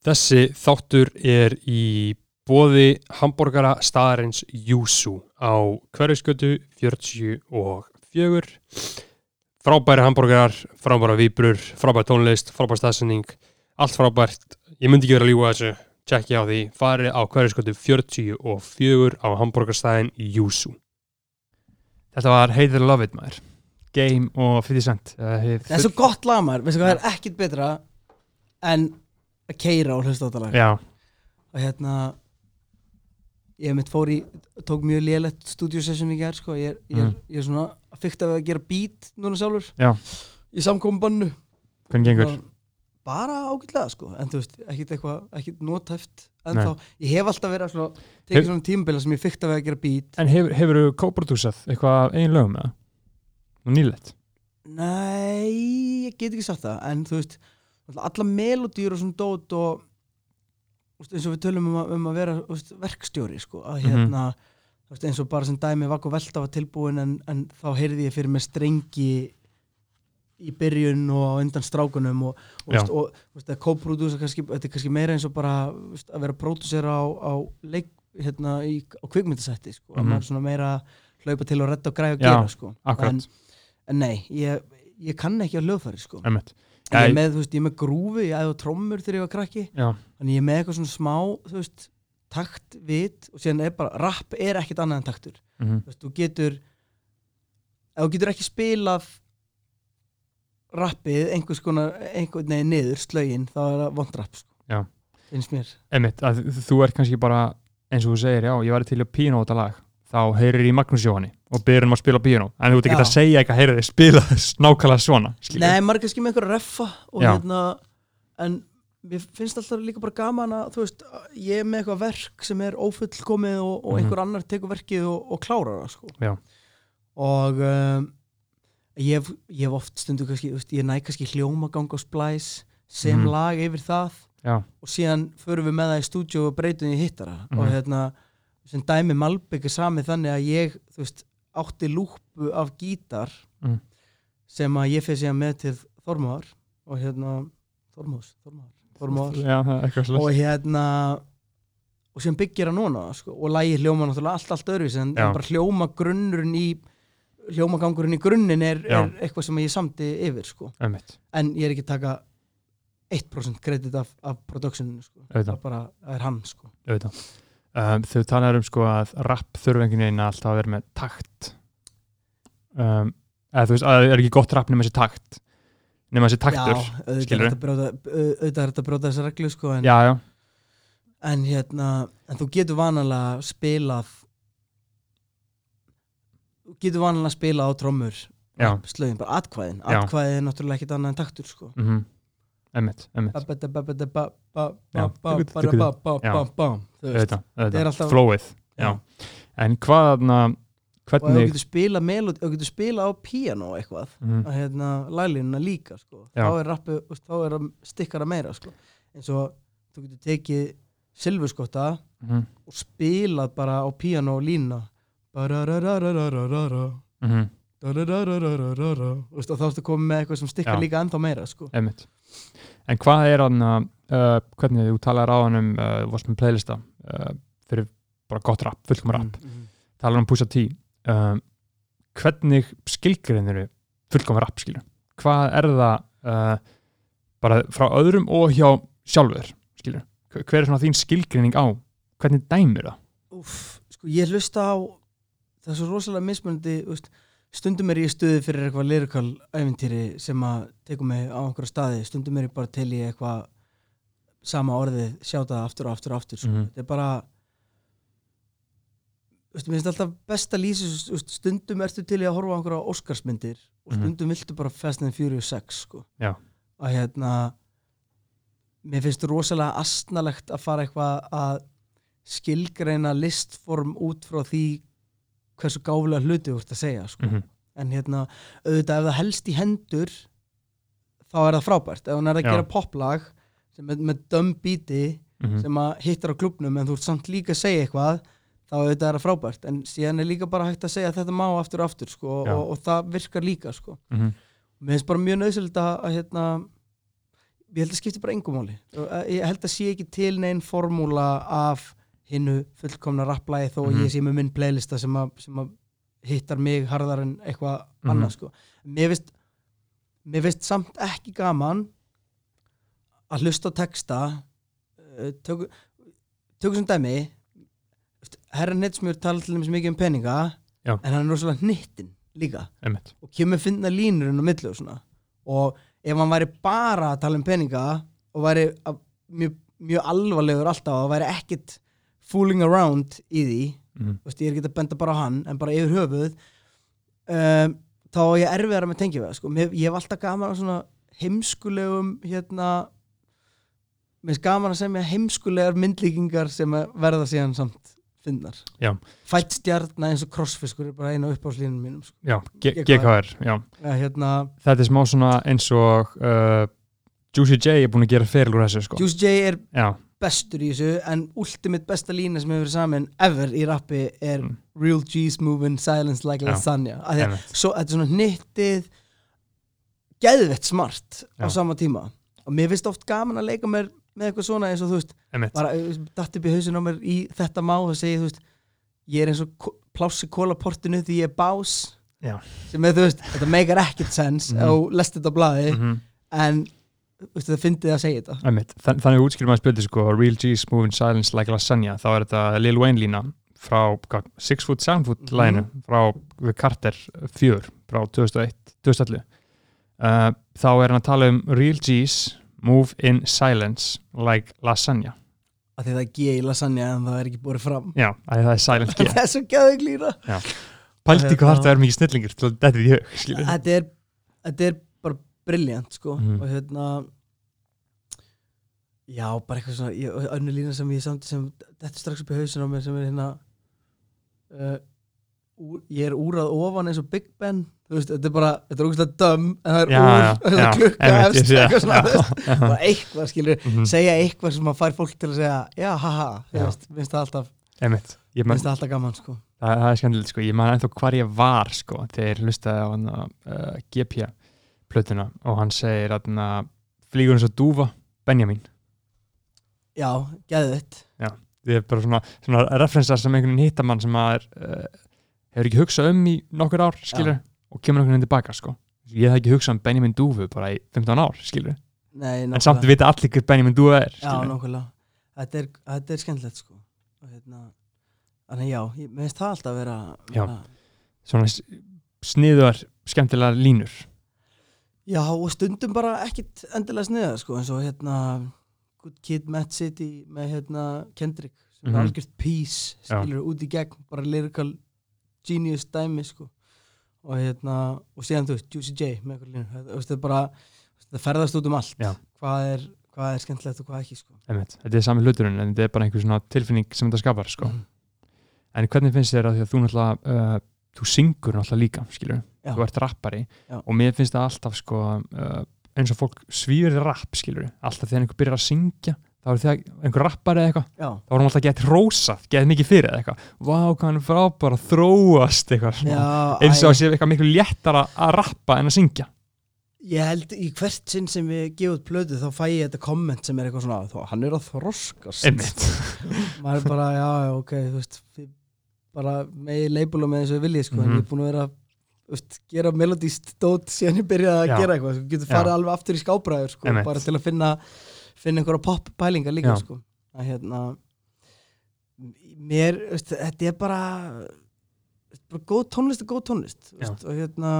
Þessi þáttur er í bóði hambúrgara staðarins Júsú á hverjusgötu 44 frábæri hambúrgarar, frábæra výbrur frábæri tónlist, frábæri staðsending allt frábært, ég myndi ekki vera að lífa þessu tjekki á því, farið á hverjusgötu 44 á hambúrgarstæðin Júsú Þetta var It or Love It maður. Game og 50 Cent. Uh, hið Það er svo gott lag maður, veistu hvað það er ekkit betra en að keira og hlusta á þetta lag Já, og hérna ég mitt fór í, tók mjög lélegt stúdíosession í gerð sko, ég er, ég er, Mm. ég er svona fyrkt að gera beat núna sjálfur. Já. í samkomum bannu. Hvernig gengur? bara ágætlega sko, en þú veist, ekkit eitthvað ekkit notæft, en þá ég hef alltaf verið að svona, Hef- tekið svona tímabila sem ég fyrkt að gera beat. En hefur, hefur þú co-producað eitthvað af eigin lögum eða? Nú nýlegt? Nei, ég get ekki sagt það. En þú veist, alla melodýr og svona dót og veist, eins og við tölum um að, um að vera veist, verkstjóri sko, að Mhm. hérna þú veist, eins og bara sem dæmi Vakk og Velta var tilbúin en, en þá heyrði ég fyrir mig strengi í byrjun og undan strákunum og, og, að co-producer þetta er kannski meira eins og bara að vera pródusera á, á leik, hérna, í, á kvikmyndasætti sko, að Mhm. maður svona meira hlaupa til og redda og græða og Já, gera sko. en, en nei, ég, ég kann ekki á hljóðfæri sko. Emmett ég er með, veist, ég er með grúfi, ég æði á trommur þegar ég var krakki. Já, þannig ég er með eitthvað svona smá, veist takt, vit og síðan er bara rapp er ekkert annað en taktur. Mhm, þú veist, þú getur ef þú getur ekki spilað rappið einhvers konar, einhvern veginn niður slögin, þá er það vond rapp sko. Já. finnst mér. Emmett, að þú ert kannski bara eins og þú segir, já, ég var til að pínu á þetta lag þá heyrir í Magnús Jóhanni og byrjum um að spila pínu en þú ert ekki að segja eitthvað, heyrir þið spila nákvæmlega svona skilur. Nei, maður kannski með eitthvað reffa hérna en mér finnst alltaf líka bara gaman að þú veist, ég er með eitthvað verk sem er ófullkomið og, og Mhm. einhver annar tekur verkið og, og klárar það sko. Og um, ég, hef, ég hef oft stundu kannski, veist, ég næ kannski hljómagang og splæs sem Mhm. lag yfir það Já, og síðan förum við með það í stúdíu og breytum í hittara Mhm. og hérna sem dæmi Malbygg er samið þannig að ég þú veist, átti lúpu af gítar Mhm. sem að ég fyrir síðan með til Þormáðar og hérna Þormáðs, Þormáðar, Þormáðar já og hérna og sem byggir hann núna sko, og lægi hljóma náttúrulega allt, allt öðruvísi en, bara hljóma grunnurinn í hljómagangurinn í grunninn er, er eitthvað sem ég samti yfir sko. En ég er ekki að taka 1% kredit af, af productioninu sko. það bara, er hann sko. auðvitað um, Þau talar um sko að rapp þurfa einhvern veginn alltaf að vera með takt. Um, eða þú veist, að það er ekki gott rapp nema þessi takt nema þessi taktur Já, auðvitað er þetta að að brjóta þessa reglu sko, en, já, já, en hérna en þú getur vanalega spilað þú getur vanalega spilað á trommur Já. slögin, bara atkvæðin. Atkvæðin er náttúrulega ekkit annað en taktur sko. mhm Emmett, Emmett, auðvitað, er alltaf- flowið, en hvað, na, og þú getur spilað melodi, þú getur spilað á piano eitthvað, mhm, að hérna lælínuna líka, sko, þá er rappu þá er það stikkara meira, sko. Eins og þú getur tekið silfurskotta mhm, og spilað bara á piano og lína Bararararararara, mhm, darararararara. Þú veist, og þá ertu komið með eitthvað sem stikkar Já. líka ennþá meira, sko. Emmett en hvað er hann uh, hvernig þú talar á hann um uh, varst með playlista uh, fyrir bara gott rapp, fullkomar rapp Mhm. talar um Pusha T. Um, hvernig skilgrinir eru fullkomar rapp skilur hvað er það uh, bara frá öðrum og hjá sjálfur skilur, hver er svona þín skilgrinning á hvernig dæmir það? Úff, sko ég hlusta á það er svo rosalega mismunandi þú veist, stundum er ég í stuði fyrir eitthvað lyrikal æfintýri sem að tekur mig á einhverja staði, stundum er ég bara til í eitthvað sama orðið sjáta það aftur og aftur og aftur sko. Mhm. þetta er bara mér finnst alltaf lýsi þú veist, stundum ertu til í að horfa á einhverja Óskarsmyndir og Mhm. stundum viltu bara Fast and Furious 6 sko. Að hérna mér finnst rosalega astnalegt að fara eitthvað að skilgreina listform út frá því hversu gáfulega hluti þú ert að segja sko. mm -hmm. en hérna, auðvitað ef það helst í hendur þá er það frábært ef hún er að Já. gera poplag með, með döm bíti Mhm. sem að hittar á klubnum en þú ert samt líka að segja eitthvað þá auðvitað er það frábært en síðan er líka bara hægt að segja að þetta má aftur og aftur sko, og, og það virkar líka sko. Mhm. mér finnst bara mjög nöðsöld að, hérna, ég held að skipti bara engum máli Og, uh, ég held að sé ekki til neinn formúla af hinnu fullkomna rapplæði þó mm Mhm. ég sé með minn playlista sem að, sem að hittar mig harðar en eitthvað Mhm. annað sko. mér finnst mér finnst samt ekki gaman að hlusta texta uh, tökum tökum sem dæmi herra Netsmjör tala til dæmis mikið um peninga Já. en hann er rosalega hnittin líka einmitt og kemur finna línur inn á milli og svona og ef hann væri bara að tala um peninga og væri að- mjög, mjög alvarlegur alltaf og væri ekkit fooling around í því mm. Veist, ég er ekki að benda bara á hann en bara yfir höfuð um, þá er ég erfiðar með tengjum við sko. Mér- ég hef alltaf gaman á svona heimskulegum hérna mér finnst gaman að semja heimskulegar myndlíkingar sem verða síðan samt finnar fætt stjarna eins og crossfiskur er bara eina uppáðslínum mínum sko. já, GKR. Já. ja, hérna, þetta er smá svona eins og uh, Juicy J er búin að gera feril úr þessu sko. Juice J er já, bestur í þessu en ultimate besta lína sem hefur verið saman ever í rappi er Mm. real G's moving silence like Já. lasagna að svo, þetta er svona hnittið geðvett smart á Já. sama tíma og mér finnst oft gaman að leika mér með eitthvað svona eins og þú veist einmitt, bara uh, datt upp í hausin á mér í þetta má og segi þú veist ég er eins og plássi kólaportinu því ég er bás Já. sem er þú veist þetta meikar ekkert sens Mhm. og lest þetta á blaði mm en veist, það fyndið að segja þetta. Einmitt. Þann, þannig útskýrum maður spildi sko Real G's Moving Silence Like Lasagna. Þá er þetta Lil Wayne lína frá hvað, Six Foot, Seven Foot Mhm. læginu frá við Carter 4 frá 2001, 2011 uh, þá er hann að tala um Real G's Move in Silence Like Lasagna. Að það er G í lasagna en það er ekki búið fram. Já, að það er Silent G. Það er svo gæðið glýra Pælti hvað Hérna- þetta er mikið snillingur til að þetta er í skilur. þetta er, briljant sko Mhm. og hérna já, bara eitthvað svona önnur lína sem ég samt sem þetta er strax upp í hausin á mér sem er hérna uh, úr, ég er úrað ofan eins og Big Ben þú veist, þetta er bara, þetta er ógustlega döm en það er Já, úr, já, er klukka sé eitthvað svona, það. þú veist, bara eitthvað skilur Mhm. segja eitthvað sem að fær fólk til að segja já, haha, þú veist, minnst það alltaf Einmitt. Ég man, minnst það alltaf gaman sko það, það er skemmtilegt sko, ég man ennþá hvar ég var sko, þegar ég hlustaði á uh, GP plötuna og hann segir að flýgur eins og dúfa Benjamin. Já, geðvitt það er bara svona, svona referensar sem einhvern veginn hittar mann sem maður uh, hefur ekki hugsað um í nokkur ár skilur, og kemur einhvern veginn tilbaka sko. ég hef ekki hugsað um Benjamin Dúfu bara í 15 ár skilur, Nei, en samt vita allir hver Benjamin Dúfa er Já, skilur. nákvæmlega. Þetta er, þetta er skemmtilegt sko. Hérna þannig já, ég mér finnst það alltaf vera, Já. vera svona s- sniðuðar skemmtilegar línur já, og stundum bara ekkit endilega sniða sko, eins og hérna Good Kid, Mad City með hérna Kendrick, sem Mhm. er algjört peace skilur út í gegn, bara lyrical genius dæmi sko og hérna, og síðan þú veist, Juicy J með eitthvað línur, þú veist, þetta er bara það ferðast út um allt, Já. hvað er hvað er skemmtilegt og hvað ekki sko Einmitt. þetta er sami hluturinn en þetta er bara einhver svona tilfinning sem þetta skapar sko. Mhm. en hvernig finnst þér að að þú náttúrulega uh, þú syngur náttúrulega líka skilur Já. þú ert rappari Já. og mér finnst það alltaf sko uh, eins og fólk svífur í rapp skilur alltaf þegar einhver byrjar að syngja þá er þegar einhver rappari eða eitthvað. Þá hann alltaf gett rósað, gett mikið fyrir eða eitthvað. Vá, frábær að þróast eitthvað já eins og að sé eitthvað miklu léttara að rappa en að syngja. Ég held í hvert sinn sem við gefum út plötu þá fæ ég þetta komment sem er eitthvað svona þá, hann er að einmitt. Maður er bara, já, ok þú veist, bara megi leibula með þessu vilji sko, en Mhm. ég er búin að vera veist, gera melodíst dót síðan ég byrjaði að Já. gera eitthvað, sko, getur Já. farið alveg aftur í skábræður sko, bara til að finna finna einhverja pop pælinga líka Já. sko, að hérna mér, þú veist, þetta er bara bara góð tónlist er góð tónlist þú Já. veist, og hérna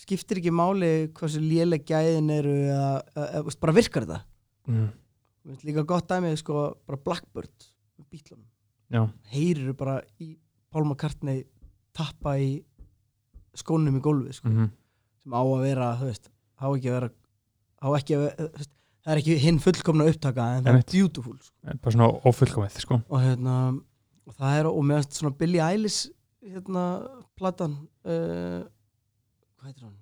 skiptir ekki máli hversu léleg gæðin eru eða, eða, eða þú bara virkar þetta mm. Líka gott dæmi sko, bara Blackbird já, heyrir bara í Paul McCartney tappa í skónum í gólfið sko, mm sem á að vera veist, á ekki að vera á ekki að vera, veist, það er ekki hinn fullkomna upptaka en það Einmitt. er beautiful sko. bara svona ófullkomið sko. og hérna og það er, og finnst svona Billie Eilish hérna, platan uh, hvað heitir hann?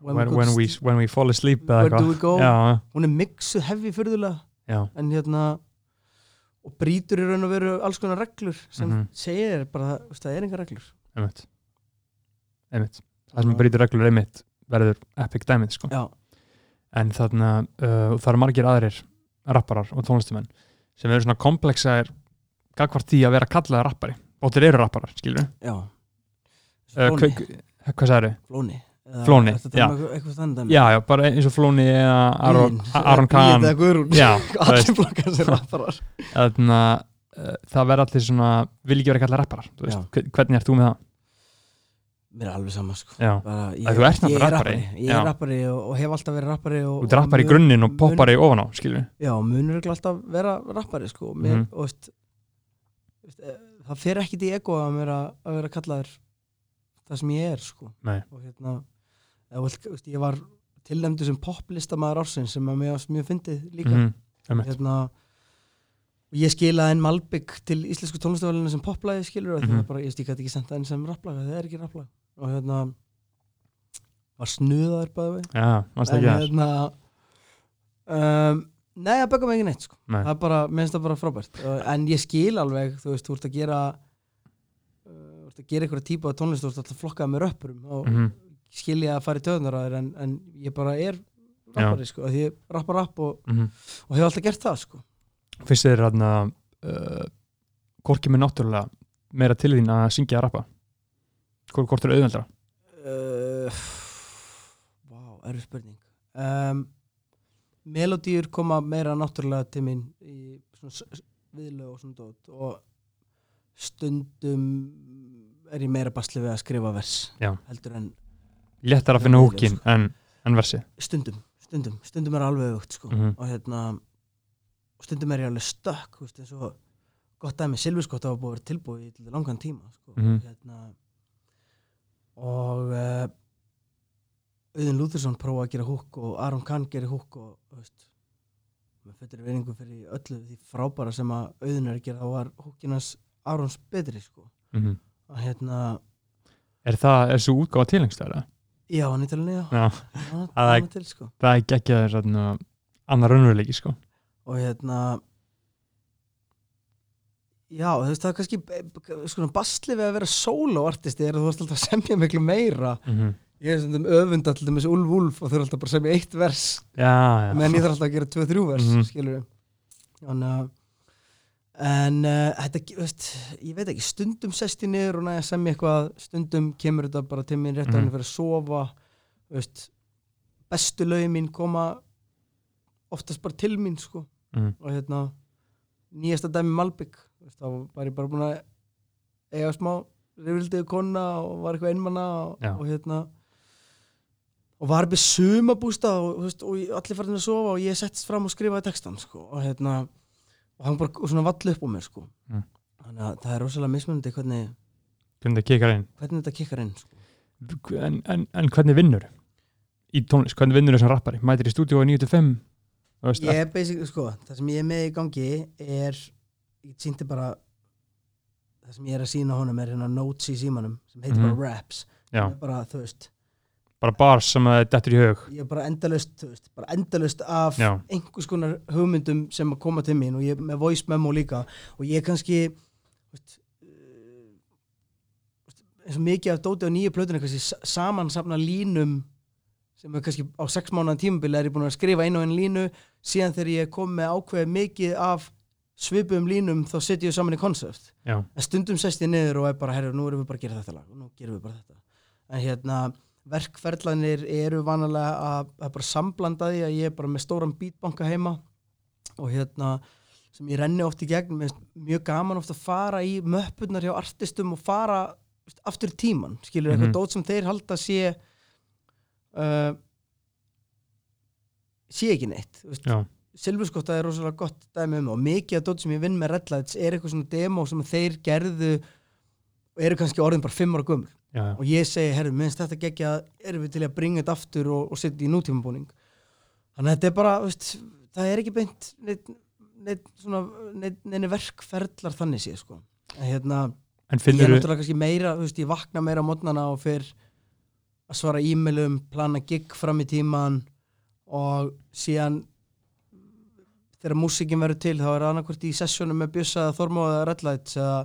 when, when, we, when we fall asleep Where do we go? já, hún er mixuð hefði fyrðulega en hérna og brýtur í raun og veru alls konar reglur sem Mhm. segir bara, það er engar reglur einmitt einmitt, það sem brýtur reglur einmitt verður epic dæmið sko. já, en þarna uh, það eru margir aðrir rapparar og tónlistumenn sem eru svona komplexaðir gagvart því að vera kallaði rappari. Og þeir eru rapparar, skilur já. Uh, Flóni, hva, hvað sagði Flóni. Flóni, að um þannig dæmi? já, já, bara eins og Flóni eða Aron, Aron Kahn eða Guðrún. Já, allir veist, flokkar sem rapparar. Þarna uh, það verða allir svona, vil ekki vera kallaði rapparar Já. Hvernig ert þú með það? Mér er alveg sama sko. Bara, ég, Að þú ert náttúrulega er rappari. ég er rappari og, og hef alltaf verið rappari og, þú ert rappar í mun- grunninn og mun- poppar í ofan á, skilur já, munur ekki alltaf vera rappari sko. Mér, Mhm. og veist, veist, eh, það fer ekkit í ego að vera, að vera kallaður það sem ég er sko. Og hérna veist, ég var tilnæmdu sem poplistamæður ársins sem að mér mjög fyndið líka. Mhm, einmitt. hérna ég skilaði en Malbygg til íslensku tónlistafælinu sem poplæði skilur það var bara, ég stík að ekki senda enn sem rapplag það er ekki rapplag og hérna var snuðaður bæði það hérna um, nei, það mig ekki neitt sko. Nei. það er bara, minnst það bara frábært. Uh, en ég skil alveg, þú veist, þú ert að gera uh, þú ert að gera einhverja típa af tónlist, þú ert alltaf flokkað með röppurum og Mhm, skil ég að fara í töðunar á þér en, en ég bara er rappari, sko, því ég rappar rapp og, mhm. og hef alltaf gert það, sko. Fyrst er þarna uh, hvorki með náttúrulega meira til þín að syngja að rappa hvort, er auðveldra uh, Vá, erfið spurning um, Melodíur koma meira náttúrulega til mín í viðlög og svona dót og stundum er ég meira basli við að skrifa vers Já. heldur en léttar að finna húkin sko. en, en versi stundum, stundum, stundum er alveg aukt sko. Mhm. og hérna stundum er ég alveg stökk veist, eins og gott dæmi, Silviskott hafa búið að tilbúið í langan tíma sko. Mhm. hérna, og uh, Auðun Lúþursson prófa að gera húk og Aron Kahn gerir húk og veist með fyrir veiningu fyrir öllu því frábæra sem að Auðun er að gera þá var húkinans Arons betri sko. mm og hérna, er það, er svo útgáfa tilengstæður já, hann er til Já, hann Það er- sko. er geggjaður annar raunveruleiki sko. Og hérna já, þú veist það er kannski sko basli við að vera solo-artisti er að þú varst alltaf að semja miklu meira. Mm ég er svona öfund alltaf með þessu Ulf Ulf og þau eru alltaf bara að semja eitt vers. Já, já, meðan ég þarf alltaf að gera tvö, þrjú vers Mhm. skilur við að en uh, þetta, þú veist, ég veit ekki stundum sest ég niður og næja að semja eitthvað stundum kemur þetta bara til mín rétt að Mhm. hann fyrir að sofa þú veist, bestu lögin mín koma oftast bara til mín sko. Mhm. og hérna nýjasta dæmi Malbygg þá var ég bara búin að eiga smá rifildiðu kona og var eitthvað einmanna og, og hérna og var upp í sumabústa og, og ég- allir farin að sofa og ég settist fram og skrifaði textan sko, og hérna og hann bara svona vall upp á mér sko. Mm. þannig að það er rosalega mismunandi hvernig, hvernig það kikar inn hvernig þetta kikkar inn sko. en, en, en hvernig vinnur í tónlist, hvernig vinnur sem rappari mætir í stúdíu á 9-5 þú veist, ég er basic, sko, það sem ég er með í gangi er ég sýndi bara það sem ég er að sína honum er hérna notes í símanum sem heitir Mhm. bara raps. Já, Sem er bara, þú veist, bara bars sem að þetta dettur í hug. ég er bara endalust veist, bara endalust af Já. einhvers konar hugmyndum sem að koma til mín og ég er með voice memo líka. Og ég er kannski veist, uh, veist, eins og mikið af dóti á nýju plötunni kannski sa- samansafna línum sem er kannski á sex mánuðan tímabili er ég búin að skrifa einu og einu línu. Síðan þegar ég kom með ákveð mikið af svipum línum þá setjum ég saman í konsept en stundum sest ég niður og er bara herru, nú erum við bara að gera þetta lag og nú gerum við bara þetta. En hérna, verkferðlanir eru vanalega að, að bara samblanda því að ég er bara með stóran beatbanka heima og hérna sem ég renni oft í gegn, mér finnst mjög gaman oft að fara í möppurnar hjá artistum og fara aftur tíman skilur Mhm. eitthvað dót sem þeir halda sé uh, sé ekki neitt veist, já, Silfurskotta er rosalega gott dæmi um og mikið af dótt sem ég vinn með Red Lights er eitthvað svona demo sem þeir gerðu og eru kannski orðin bara fimm ára gömur já, já. og ég segi, herru, minnst þetta gegja erum við til að bringa þetta aftur og, og setja í nútímabúning þannig að þetta er bara, veist, það er ekki beint neitt, neitt svona neitt, neini verkferðlar þannig sé sko. en hérna, en ég er náttúrulega kannski meira, veist, ég vakna meira á mótnana og fyrr að svara e-mailum, plana gig fram í tíman og síðan þegar músíkin verður til þá er það annarkvort í sessjónum með Bjössa eða Þormó eða Redlights eða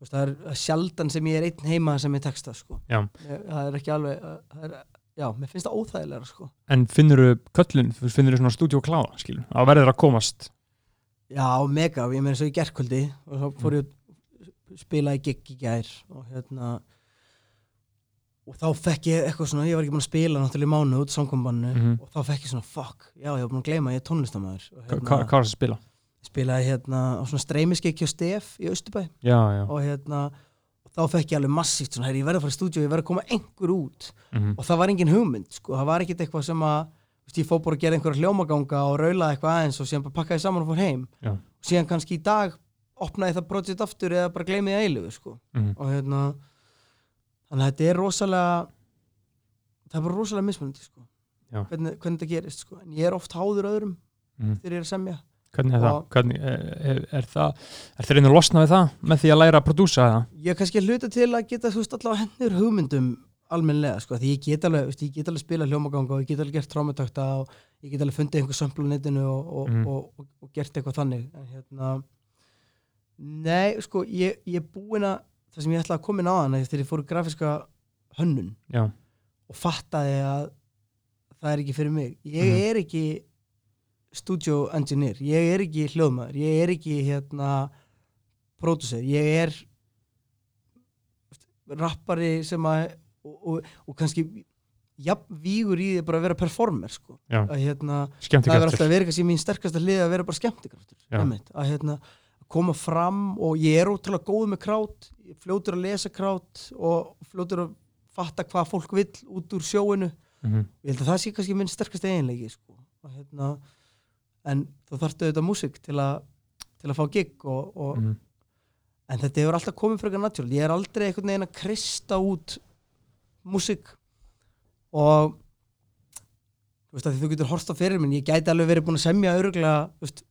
það er sjaldan sem ég er einn heima sem ég texta sko. Það er ekki alveg það er já, mér finnst það óþægilega sko. en finnur þú köllun, finnur þú svona stúdíu kláða skilur, að verður að komast já, mega, ég meina svo í gerkvöldi og þá fór ég að spila í gig í gær og hérna og þá fekk ég eitthvað svona, ég var ekki búin að spila náttúrulega í mánu út samkombannu Mhm. og þá fekk ég svona, fuck, já, ég var búin að gleyma ég er tónlistamæður Hva- hvað er það að spila? spilaði hérna á svona streymiskeiki og stef í Östubæ Já, já, og hérna og þá fekk ég alveg massíft svona, ég verði að fara í stúdíu, ég verði að koma einhver út. Mhm, og það var engin hugmynd, sko, það var ekkit eitthvað sem að ég fór bara að gera einhverja hljómaganga og raulaði eitthvað aðeins og síðan bara pakkaði saman og fór heim. Já. og síðan kannski í dag opnaði það projekt aftur eða bara gleymið það eilugu, sko. Mhm, og hérna þannig að þetta er rosalega það er bara rosalega mismunandi, sko. Hvernig, hvernig þetta gerist, sko. En ég er oft háður öðrum mhm. þegar ég er að semja. Hvernig er það? Og- Hvernig, er, er, er það Er það reyna að losna við það með því að læra að prodúsa það? ég er kannski að hluta til að geta þú veist allavega hendur hugmyndum almennilega sko, því ég get alveg, veist, ég get alveg spila hljómaganga og ég get alveg gert trámatakta og ég get alveg fundið einhver sömplu á netinu og, og, og, og, og gert eitthvað þannig. En hérna nei, sko, ég, ég er búin að það sem ég ætlaði að koma inn á hana þegar ég fór í grafíska hönnun Já, og fattaði að það er ekki fyrir mig. Ég Mhm. er ekki studio engineer, ég er ekki hljóðmaður. Ég er ekki hérna producer, ég er rappari sem að og, og, og kannski jafn vígur í því bara að vera performer sko. já, að hérna, það er alltaf verið kannski mín sterkasta hlið að vera bara skemmtikraftur Já. að hérna koma fram og ég er ótrúlega góð með krát fljótur að lesa krát og fljótur að fatta hvað fólk vill út úr sjóinu. Mhm, ég held að það sé kannski minn sterkast eiginleiki sko. Hérna, en þú þarftu auðvitað músík til að til að fá gig og, og, mhm, en þetta hefur alltaf komið frekar natúral ég er aldrei einhvern veginn að krista út músík og þú veist að því þú getur horst á fyrir minn ég gæti alveg verið búin að semja öruglega þú veist,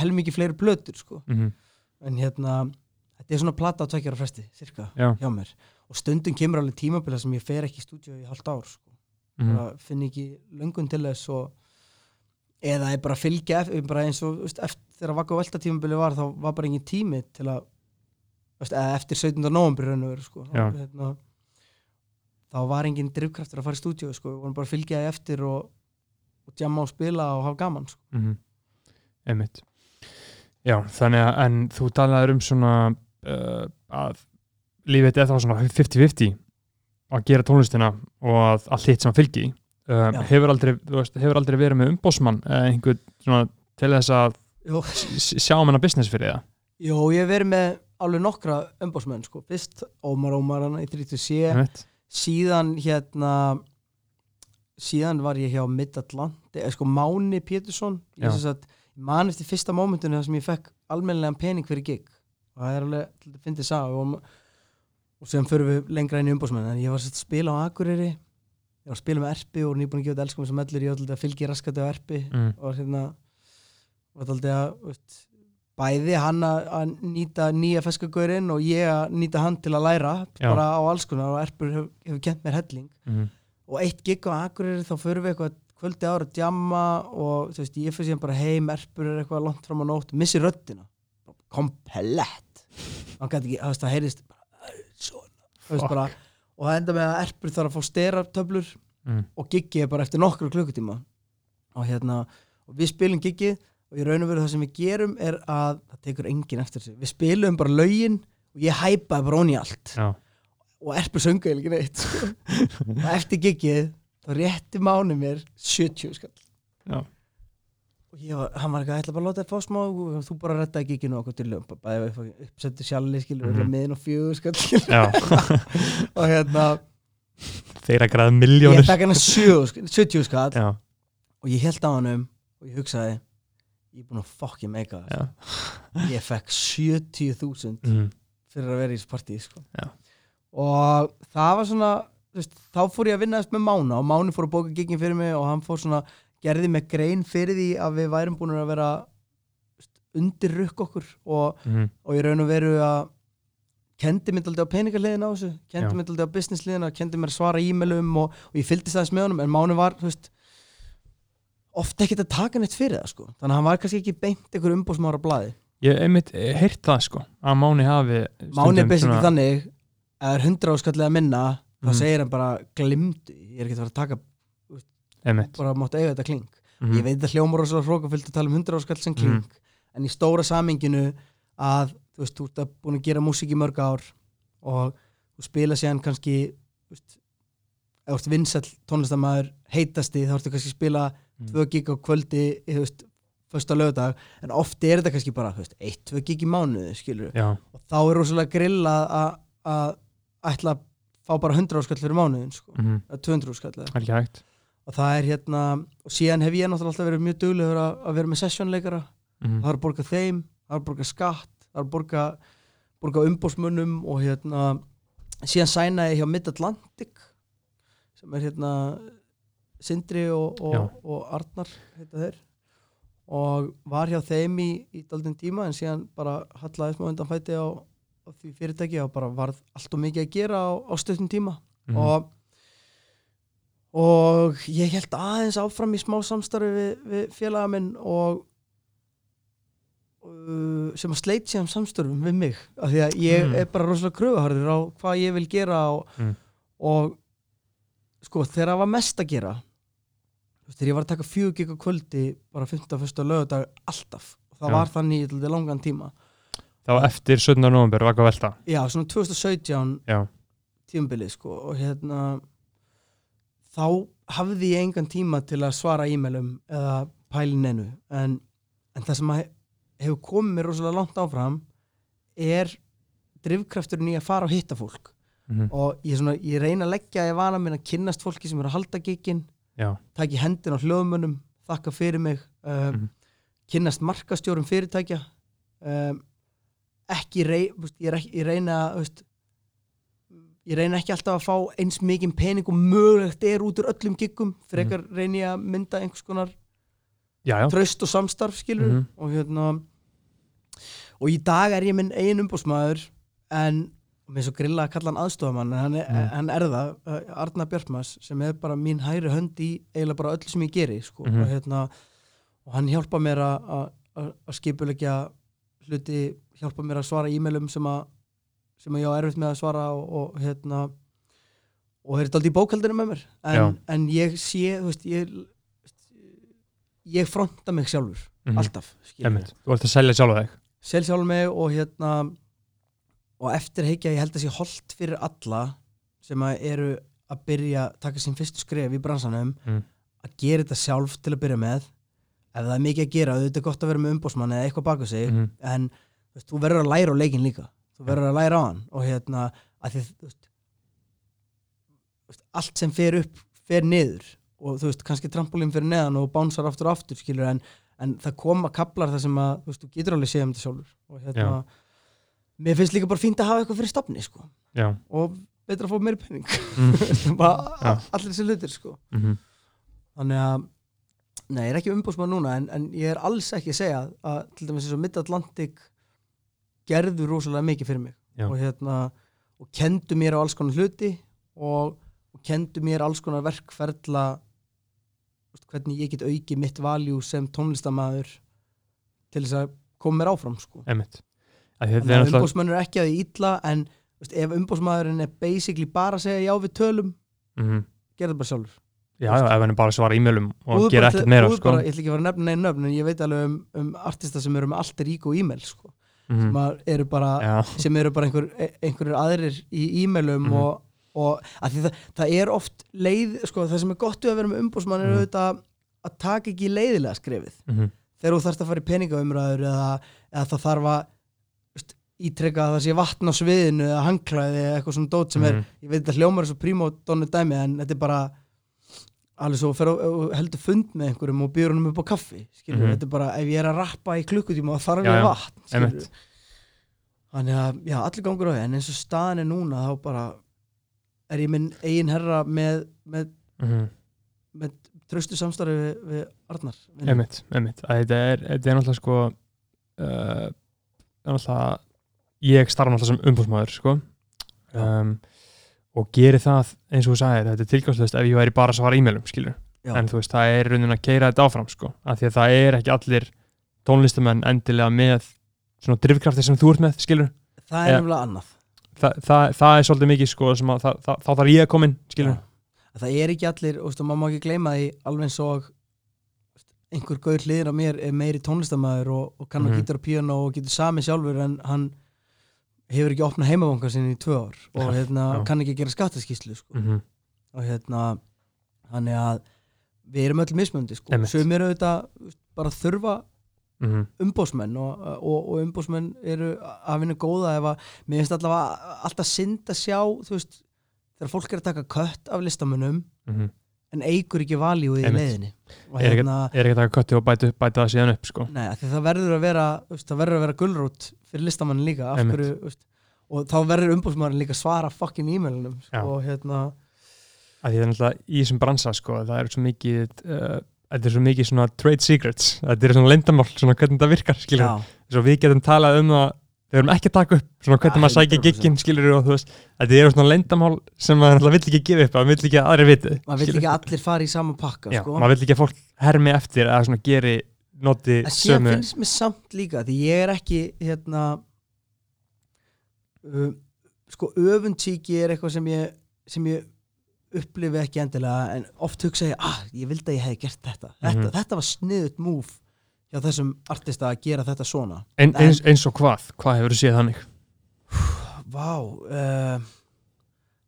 helmingi fleiri plötur sko. mhm, en hérna þetta er svona plata á tveggjara fresti cirka Já, hjá mér og stundum kemur alveg tímabila sem ég fer ekki í stúdíu í halvt ár sko. mhm, bara finn ekki löngun til þess og eða ég bara fylgja bara eins og veist, eftir, þegar vakka og velta tímabili var þá var bara engin tími til að veist, eftir 17. november og sko. Hérna, þá var engin drifkraftur að fara í stúdíu sko. við vorum bara að fylgja því eftir og, og jamma og spila og hafa gaman sko. mhm Einmitt Já, þannig að en þú talaður um svona uh, að lífið þetta er þá svona 50-50 að gera tónlistina og að allt hitt sem að fylgi því. uh, hefur, aldrei, veist, hefur aldrei verið með umbósmann eða einhvern svona til þess að sjá um hennar business fyrir það Jó, ég hef verið með alveg nokkra umbásmenn sko. fyrst Ómar Ómar hana í 30C Einmitt. síðan hérna síðan var ég hjá Mid-Atlanti eða sko Máni Pétursson ég sem sagt, man eftir fyrsta mómentinu þar sem ég fekk almennilegan pening fyrir gig og það er alveg, þetta fyndið sá og, og sem förum við lengra inn í umbósmenn en ég var að spila á Akureyri ég var að spila með Erpi og nýbúin að gefa þetta elskum sem ellur ég var alltaf að fylgja raskati á Erpi mm. og hérna var alltaf að veist, bæði hann að nýta nýja feskagörinn og ég að nýta hann til að læra Já. bara á alls konar og Erpur hefur, hefur kent mér helling Mm. og eitt gig á Akureyri þá förum við eitthvað kvöldi ára að djamma og þú veist, ég fyrir síðan bara heim Erpur er eitthvað langt fram á nótt missi röddina. Komplett. Hann gæti ekki, það heyrist bara, og það enda með að Erpur þarf að fá steratöflur Mm. og giggið er bara eftir nokkru klukkutíma. Og hérna og við spilum giggið og í raun og veru það sem við gerum er að það tekur enginn eftir sig. Við spilum bara lögin og ég hæpaði bara onni allt. Já. og erpur söngu eða ekki neitt. Og eftir giggið þá rétti mánu mér 70 skall Já. og ég var, hann var ekki að ætla bara að láta þér fá smá og þú bara rettaði gigginu okkur til lömpa bæði upp, uppsettu sjálfli skilur mm. -hmm. miðin og fjögur skall og hérna þeir að græða ég miljónir fekk hann 70 skall Já. og ég held á hann og ég hugsaði ég er búin að Já. það ég fekk 70.000 Mm. fyrir að vera í þessu partí sko. Og það var svona veist, þá fór ég að vinna þess með Mána og Máni fór að bóka giggin fyrir mig og hann fór svona gerði með grein fyrir því að við værum búin að vera undir rukk okkur og, Mm. og ég raun og veru að kendi mér aldrei á peningaliðin á þessu kendi mér aldrei á businessliðina kendi mér að svara e-mailum og, og ég fylgdist aðeins með honum en Máni var þú veist, ofta ekkert að taka neitt fyrir það sko. þannig að hann var kannski ekki beint einhver umbóðsmára blaði ég hef einmitt heyrt það sko að Máni hafi Máni er basically svona- þannig að er 100 áskallið að minna þá Mhm. segir hann bara glimdu, ég er ekki að fara að taka einmitt bara mátt eiga þetta kling Mhm. ég veit að hljómar rosalega hrókafyllt að tala um 100 áskall sem kling en í stóra saminginu að þú veist, þú ert að búin að gera músík í mörg ár og þú spila síðan kannski veist, ef þú ert vinsall tónlistamæður heitasti þá ertu kannski að spila Mm. tvö gig á kvöldi þú veist, fyrsta lögdag en oft er þetta kannski bara þú veist, eitt, tvö gig í mánuði skilur já, og þá er rosalega grill að- að að ætla að fá bara 100 áskall fyrir mánuðin sko, mhm, eða 200 áskall það er ekki hægt. Og það er hérna og síðan hef ég náttúrulega alltaf verið mjög duglegur að, að vera með sessjónleikara Mhm. það er að borga þeim, það er að borga skatt það er að borga, borga umbósmönnum og hérna síðan sæna ég hjá Mid-Atlantic sem er hérna Sindri og, og, og Arnar heita þeir. Og var hjá þeim í, í daldinn tíma en síðan bara hallaði smá undan fæti á, á því fyrirtæki og bara varð allt og mikið að gera á, á stöðnum tíma Mhm. og og ég held aðeins áfram í smá samstarfi við, við félaga minn og uh, sem að sleit sér um samstarfum við mig af því að ég Mm. er bara rosalega kröfuharður á hvað ég vil gera og, Mm. og sko þegar það var mest að gera þegar ég var að taka fjögur gig á kvöldi bara 15. fyrsta lögadag alltaf og það Já. var þannig í langan tíma það var eftir 17. november að velta. Já, svona 2017 já, tímabilið sko og hérna þá hafði ég engan tíma til að svara e-mailum eða pælin enu en, en það sem að hefur komið mér rosalega langt áfram er drifkrafturinn í að fara og hitta fólk. Mhm, og ég, svona, ég reyna að leggja í vana minn að kynnast fólki sem er að halda gigin já, taki hendin á hljóðmönnum þakka fyrir mig um, Mhm. kynnast markastjórum fyrirtækja um, ekki rey, veist, ég, er ekki, ég reyna veist, ég reyna ekki alltaf að fá eins mikið pening og mögulegt er út úr öllum giggum frekar reyni ég að mynda einhvers konar já, já. tröst og samstarf skilur Mhm. og hérna og í dag er ég minn eigin umbúsmaður en með svo grilla að kalla hann aðstofamann en hann er, Mhm. hann er það, uh, Arna Björkmas sem er bara mín hæri hönd í eiginlega bara öll sem ég geri sko. Mhm. og, hérna, og hann hjálpa mér að skipulegja hluti, hjálpa mér að svara e-mailum sem að sem að ég á erfitt með að svara og, og hérna og er þetta aldrei í bókaldinu með mér en, en ég sé, þú veist, ég ég fronta mig sjálfur Mhm. alltaf, skilur Einmitt. þú ert að selja sjálfa þig sel sjálfur mig og hérna og eftir heikja ég held að sé holdt fyrir alla sem að eru að byrja taka sín fyrstu skref í bransanum Mm. að gera þetta sjálf til að byrja með ef það er mikið að gera, auðvitað er gott að vera með umbósmann eða eitthvað baka sig, Mhm. en þú, veist, þú verður að læra á leikin líka þú verður að læra á hann og hérna þú veist, allt sem fer upp fer niður og þú veist, kannski trampolín fyrir neðan og bánsar aftur og aftur skilur en, en það koma kaplar þar sem að þú veist, þú getur alveg séð um þetta sjálfur og hérna, mér finnst líka bara fínt að hafa eitthvað fyrir stafni sko já, og betra að fá meiri penning mm. Já. allir þessi hlutir sko Mhm. þannig að nei, ég er ekki umbúsmann núna en, en ég er alls ekki að segja að til dæmis eins og Mid-Atlantic gerðu rosalega mikið fyrir mig Já. og hérna og kendu mér á alls konar hluti og, og kendu mér alls konar veist, hvernig ég get aukið mitt valjú sem tónlistamæður til þess að koma mér áfram sko. Þetta er ekki að því illa en veist, ef umbúsmaðurinn er basically bara að segja já við tölum Mhm. gera það bara sjálfur Já, já, ef hann bara svara e-mailum og gera ekkert meira sko. bara, ég ætla ekki að fara að nefna neina nöfn en ég veit alveg um, um artista sem eru með allt rík og e-mail sko. Mhm. sem, eru bara, Já, sem eru bara einhver, einhverjir aðrir í e-mailum Mhm. og, og því það, það er oft leið sko, það sem er gott að vera með umbúsmann er Mhm. auðvitað að taka ekki leiðilega skrefið mhm. þegar þú þarfst að fara í peningaumræður eða, eða það þarf að ítrekka að það sé vatn á sviðinu eða hangklæði eða eitthvað svona dót sem er Mhm. ég veit að hljómar er svo prímó donu dæmi en þetta er bara alveg svo fer og, heldur fund með einhverjum og býður honum upp á kaffi skilur, Mhm. þetta er bara ef ég er að rappa í klukkutíma þá þarf ég vatn þannig að já, allir gangur á því en eins og staðan er núna þá bara er ég minn eigin herra með, með, Mhm. með tröstu samstarfi við, við Arnar. Einmitt, einmitt. Að Þetta er, þetta er náttúrulega sko uh, er náttúrulega ég starfa náttúrulega sem umbúsmaður sko um, og geri það eins og þú sagðir, þetta er tilgangslöst ef ég væri bara að svara e-mailum, skilur Já. en þú veist, það er raunin að keira þetta áfram sko, af því að það er ekki allir tónlistamenn endilega með svona drifkrafti sem þú ert með, skilur það er nefnilega annað. Það, það, það er svolítið mikið sko að það, það, þá þarf ég að koma inn skilur það er ekki allir, og maður má ekki gleyma því alveg eins og einhver gaur hliðin á mér er meiri tónlistamæður og, og kann að Mhm. gítar og píano og getur sami sjálfur en hann hefur ekki opnað heimavangar sinni í tvö ár og hérna, kann ekki gera skattaskíslu sko. mm -hmm. og hérna þannig að við erum öll mismöndi sko. Sem eru auðvitað bara þurfa Mm umbósmenn og, og, og umbósmenn eru af henni góða ef að mér finnst allavega alltaf synd að sjá þú veist, þegar fólk er að taka kött af listamönnum en eigur ekki valjúið í er, hérna, ekki, er ekki að taka kötti og bæta, bæta það síðan upp sko? Nei, það verður að vera að vera gullrót fyrir listamann líka hverju, veist, og þá verður umbósmann líka svara fucking e-mailunum sko, hérna, það er náttúrulega í þessum bransa sko það er svo mikið uh, þetta er svo mikið svona trade secrets þetta er svona leyndamál, svona hvernig þetta virkar svo við getum talað um það við erum ekki að taka upp svona hvernig Ja, maður sækir 100%. gigginn skilur og þú veist þetta eru svona leyndamál sem maður náttúrulega vill ekki gefa upp maður vill ekki að aðri viti maður vil ekki að allir fara í sama pakka Já, sko. maður vill ekki að fólk hermi eftir að svona geri noti en sömu finnst mér samt líka því ég er ekki hérna uh, sko öfundsíki er eitthvað sem ég sem ég upplifi ekki endilega en oft hugsa ég, ah, ég vildi að ég hefði gert þetta. Þetta, Mhm. þetta var sniðut múf hjá þessum artista að gera þetta svona. Ein, eins, eins og hvað, hvað hefur þú séð þannig? Vá uh,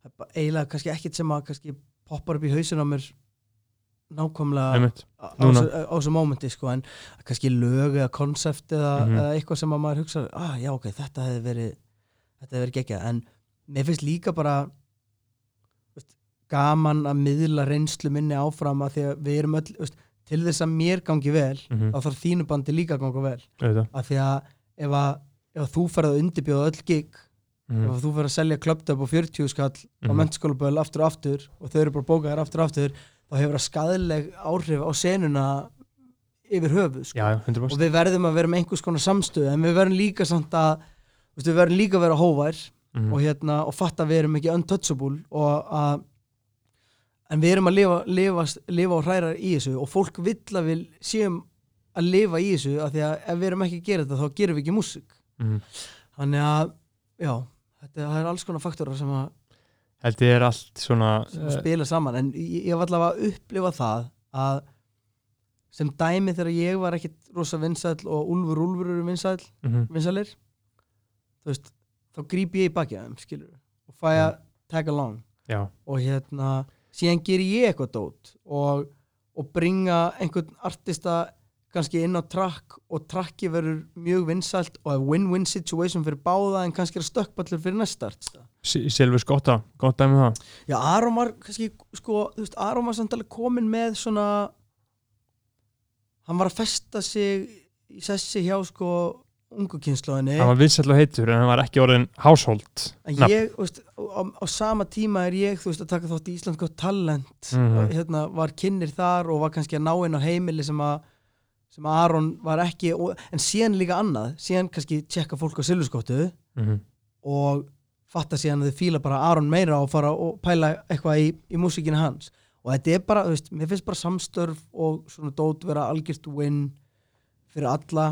það eiginlega kannski ekkit sem að kannski poppar upp í hausin á mér nákvæmlega á þessu- mómenti sko, en kannski lög eða konsept eða, Mhm. eða eitthvað sem að maður hugsa ah, já ok, þetta hefði verið þetta hefði verið geggjað, en mér finnst líka bara veist, gaman að miðla reynslu minni áfram að því að við erum öll veist, til þess að mér gangi vel mm þá þarf þínu bandi líka að ganga vel auðvitað af því að ef, að ef að þú ferð að undirbjóða öll gig Mhm. ef að þú ferð að selja klöptöp og 40 skall á Mhm. mennskólaböl aftur og aftur og þau eru bara bókaðir aftur og aftur þá hefur það skadaleg áhrif á senuna yfir höfuð sko. já, já, 100% og við verðum að vera með einhvers konar samstöð en við verðum líka samt að veist, við verðum líka að vera hóvær Mhm. og, hérna, og fatta að við erum ekki untouchable og að en við erum að lifa, lifa, lifa og hræra í þessu og fólk vill að við séum að lifa í þessu af því að ef við erum ekki að gera þetta þá gerum við ekki músík Mhm. þannig að já, þetta það er alls konar faktorar sem að Þetta er allt svona sem uh, spila saman. En ég, ég var allavega að upplifa það að sem dæmi þegar ég var ekkit rosa vinsæll og Úlfur Úlfur eru vinsæll mhm, vinsælir þú veist, þá gríp ég í baki að þeim og fæ að tag along. Já, og hérna síðan ger ég eitthvað dót og, og bringa einhvern artista kannski inn á track og tracki verður mjög vinsælt og er win-win situation fyrir báða en kannski er stökkballur fyrir næsta artista. Silfur Skotta, gott dæmi um það. Já, Aron var kannski, sko, þú veist, Aron var samt alveg komin með svona hann var að festa sig í sessi hjá, sko, ungu kynnslóðinni Hann var vinsæll og heitur en hann var ekki orðin household en ég, þú veist, á, á sama tíma er ég, þú veist, að taka þátt í Íslandsko talent. Mhm. hérna, var kynir þar og var kannski að ná inn á heimili sem að sem að Aron var ekki, en síðan líka annað síðan kannski tjekka fólk á silfurskottu Mhm. og fatta síðan að þau fíla bara Aron meira og fara og pæla eitthvað í, í músíkinu hans og þetta er bara, þú veist, mér finnst bara samstörf og svona dót vera algjört win fyrir alla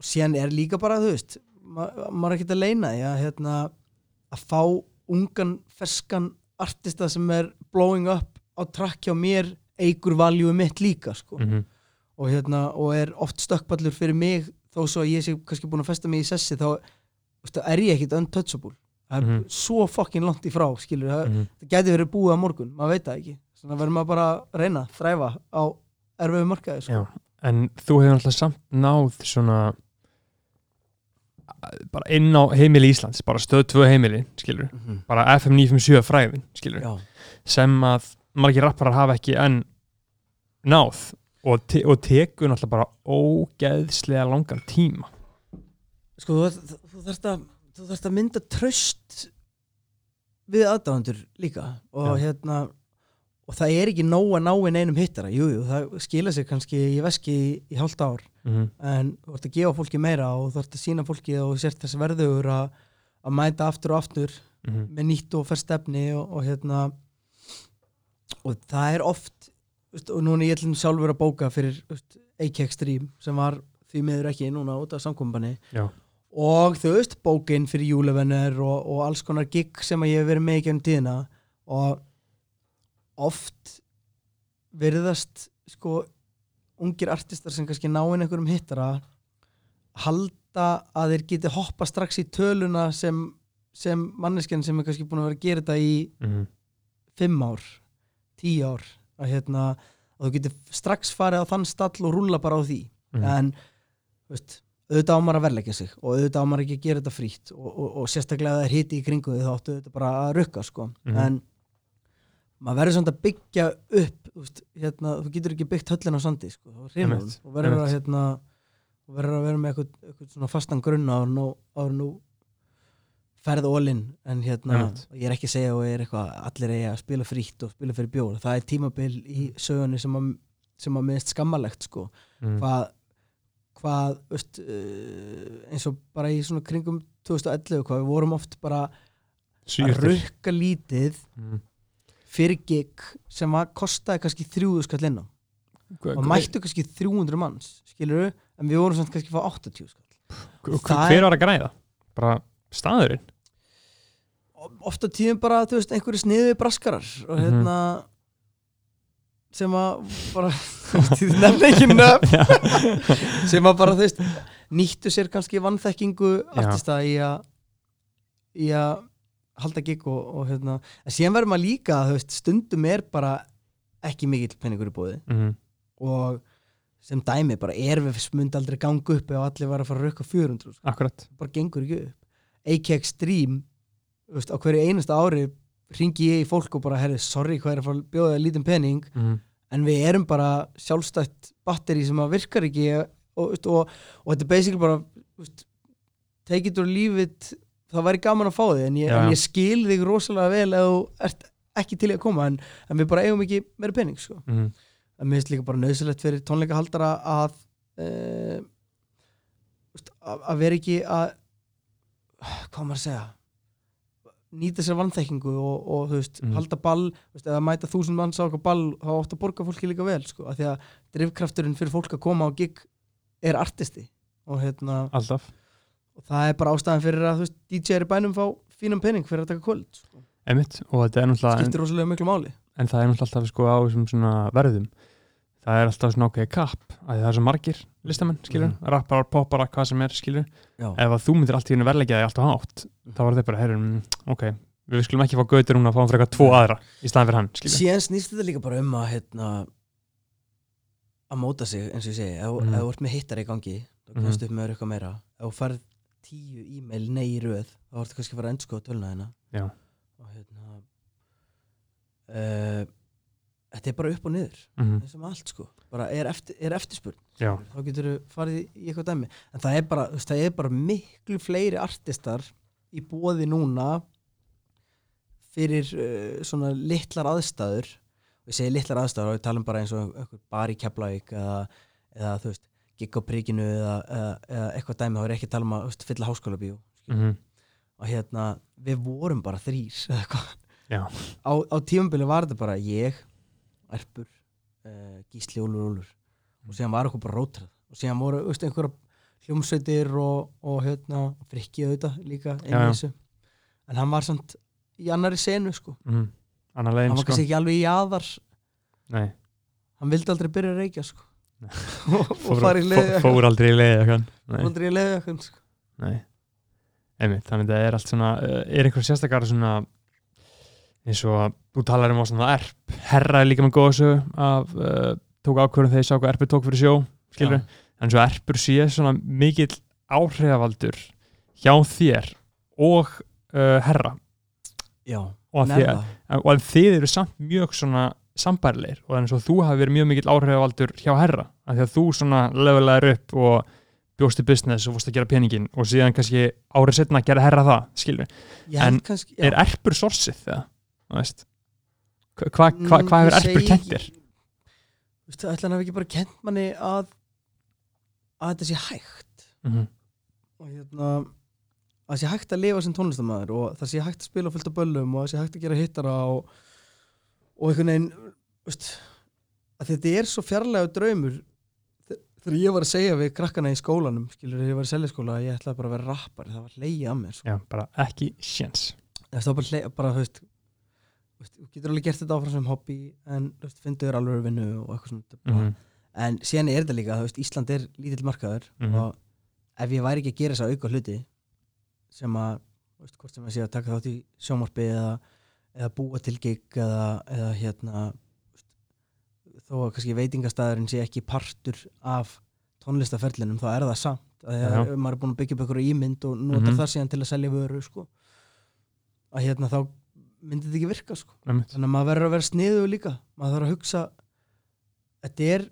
og síðan er líka bara, þú veist ma maður er ekkert að leina því að hérna, að fá ungan ferskan artista sem er blowing up á track hjá mér eigur valjúi mitt líka sko Mhm. Og, hérna, og er oft stökkpallur fyrir mig þó svo að ég sé kannski búin að festa mig í sessi þá veistu, er ég ekkit untouchable það er Mhm. svo fucking langt í frá skilur, það, Mhm. það gæti verið búið á morgun maður veit það ekki, þannig að verðum maður bara að reyna þræfa á erfiðu markaði sko. En þú hefur alltaf samt náð svona bara inn á heimili Íslands bara stöð tvö heimili, skilur Mhm. bara FM 957 fræðin, skilur Já. sem að margir rapparar hafa ekki enn náð og, te og tekur náttúrulega bara ógeðslega langan tíma. Sko þú, þú, þarft að þú þarft að mynda tröst við aðdáðandur líka. Og Já. hérna og það er ekki nóg að ná inn einum hittara. Jújú, jú, það skila sig kannski í veski í, í hálft ár. Mm en þú ert að gefa fólki meira og þú ert að sína fólki og sért þess verðugur að, að mæta aftur og aftur -hmm. með nýtt og færst stefni og, og hérna og það er oft veist, og núna ég ætlum sjálfur að bóka fyrir veist, AK Extreme sem var því miður ekki núna út af samkombanni Já. og þú veist, bókin fyrir júlevenner og, og alls konar gig sem að ég hef verið með í gegnum tíðina og oft virðast sko ungir artistar sem kannski náinn einhverjum hittara halda að þeir geti hoppa strax í töluna sem, sem manneskjan sem er kannski búin að vera að gera þetta í Mhm. fimm ár, tíu ár að hérna, að þú getur strax farið á þann stall og rúlla bara á því Mhm. en veist, auðvitað ámar að verleggja sig og auðvitað ámar ekki að gera þetta frítt og, og, og sérstaklega að það er hiti í kringu þá áttu auðvitað bara að rukka sko. Mhm. en maður verður svona að byggja upp veist, hérna, þú getur ekki byggt höllin á sandi sko. og verður að, hérna, að vera með eitthvað, eitthvað svona fastan grunn á nú ferð ólinn en hérna, Einmitt. ég er ekki að segja og ég er eitthvað allir eigi að spila frítt og spila fyrir bjór það er tímabil í sögunni sem að, sem að minnst skammalegt sko Mhm. hvað, hvað veist, uh, eins og bara í svona kringum 2011 hvað við vorum oft bara að Svíurtir. rukka lítið Mhm. fyrir gig sem að kostaði kannski 300 skall inn á Hva- og mættu kannski 300 manns skilur en við vorum samt kannski að fá 80 skall Hver er- var að græða? Bara staðurinn? Og oft á tíðum bara, þú veist, einhverju sniði braskarar og Mhm. hérna sem að bara, þú nefna ekki nöfn. Sem að bara, þú veist, nýttu sér kannski vannþekkingu artista í að í að halda gig og, og hérna, en síðan verður maður líka þú veist, stundum er bara ekki mikill penningur í bóði Mhm. og sem dæmi bara erfis myndi aldrei ganga upp ef allir var að fara að rukka 400 sko. Akkurat. Bara gengur ekki upp. AK Extreme þú veist, á hverju einasta ári ringi ég í fólk og bara herri, sorry hvað er að fara að bjóða þér lítinn pening Mhm. en við erum bara sjálfstætt batteri sem að virkar ekki og, veist, og, og þetta er basically bara veist, take it or leave it það væri gaman að fá þig en ég, Já, en ég skil þig rosalega vel ef þú ert ekki til að koma en, en við bara eigum ekki meira pening sko. Mhm. en mér finnst líka bara nöðsilegt fyrir tónleikahaldara að uh, að, að vera ekki að hvað maður að segja nýta sér vannþekkingu og, og veist, Mhm. halda ball veist, eða mæta þúsund manns á okkur ball þá átt að borga fólki líka vel sko, af því að drifkrafturinn fyrir fólk að koma á gig er artisti og, hérna, Alltaf og það er bara ástæðan fyrir að veist, DJ er í bænum fá fínum penning fyrir að taka kvöld sko. Einmitt Og þetta er náttúrulega skiptir rosalega miklu máli en það er náttúrulega alltaf sko á svona verðum Það er alltaf svona okkur kapp að það er svo margir listamenn, skilur Mhm. Rapparar, popparar, hvað sem er, skilur Já. Ef að þú myndir allt í henni verðleggja þig alltaf hátt þá var þetta bara, heyrðum, ok Við skulum ekki fá gautur núna að fá frekar tvo aðra í staðan fyrir hann, skilur síðan snýst þetta líka bara um að hérna, að móta sig eins og ég segi, ef, þú ert með hittar í gangi þá Mhm. kemst upp með eitthvað meira. Ef þú færð tíu e-mail nei í röð þá ertu kannski að fara að endskoða þetta er bara upp og niður eins og með allt sko, bara er, eftir, er eftirspurn. Já, þá getur þú farið í, eitthvað dæmi. En það er bara, það er bara miklu fleiri artistar í bóði núna fyrir uh, svona litlar aðstæður. Og ég segi litlar aðstæður og við talum bara eins og einhver bar í Keflavík eða, eða þú veist, gigg á príkinu eða, eða, eða eitthvað dæmi, þá er ekki að tala um að veist, fylla háskóla bíó mhm, og hérna, við vorum bara þrýr á, á tímabili var þetta bara ég Erpur, uh, Gísli Úlfur Úlfur og síðan var okkur bara rótrað og síðan voru veist, einhverja hljómsveitir og, og hérna, frikki auðvitað líka já. þessu. En hann var samt í annari senu sko. mhm. Annar hann legin, var sko. kannski ekki alveg í aðar Nei, hann vildi aldrei byrja að reykja sko. og, fór, fór, fór aldrei í leiði Nei, aldrei í leiði sko. þannig að það er allt svona uh, er einhver sérstakar svona eins og að þú talar um á svona erp. Herra er líka með góða sögu af uh, tók ákvörðum þegar ég sá hvað erpur tók fyrir sjó skilur, en svo erpur sé svona mikill áhrifavaldur hjá þér og uh, herra. Já, og að, þér, og að þið eru samt mjög svona sambærleir og þannig að þú hafi verið mjög mikill áhrifavaldur hjá herra af því að þú svona levelaðir upp og bjóst í business og fórst að gera peningin og síðan kannski árið setna að gera herra það skilur, held en kannski, já. er erpur sorsið það, hvað hva, hva, hva Mm, hefur ég erpur segi- kennt þér? Veist, ætla hann hafi ekki bara kent manni að að þetta sé hægt Mm -hmm. og hérna að það sé hægt að lifa sem tónlistamæður og það sé hægt að spila fullt af böllum og það sé hægt að gera hittara og, og einhvern veginn veist, að þetta er svo fjarlægur draumur þe- þegar ég var að segja við krakkana í skólanum skilur þegar ég var í seljaskóla að ég ætlaði bara að vera rappar það var leiði að mér sko. Já, bara ekki sjens það var bara, bara þú veist veist, þú getur alveg gert þetta áfram sem hobby en þér alveg vinnu og eitthvað svona mm -hmm. en síðan er þetta líka, þú veist, Ísland er lítill markaður Mhm. og ef ég væri ekki að gera þess að auka hluti sem að, þú veist, hvort sem að sé að taka þátt í sjómarpi eða, eða búa til gig eða, eða hérna veist, þó að kannski veitingastæðurinn sé ekki partur af tónlistaferlinum, þá er það samt ja. maður er búin að byggja upp einhverju ímynd og notar Mhm. það síðan til að selja vöru sko. að hérna þá myndi þetta ekki virka sko. Þannig að maður verður að vera sniðu líka maður þarf að hugsa þetta er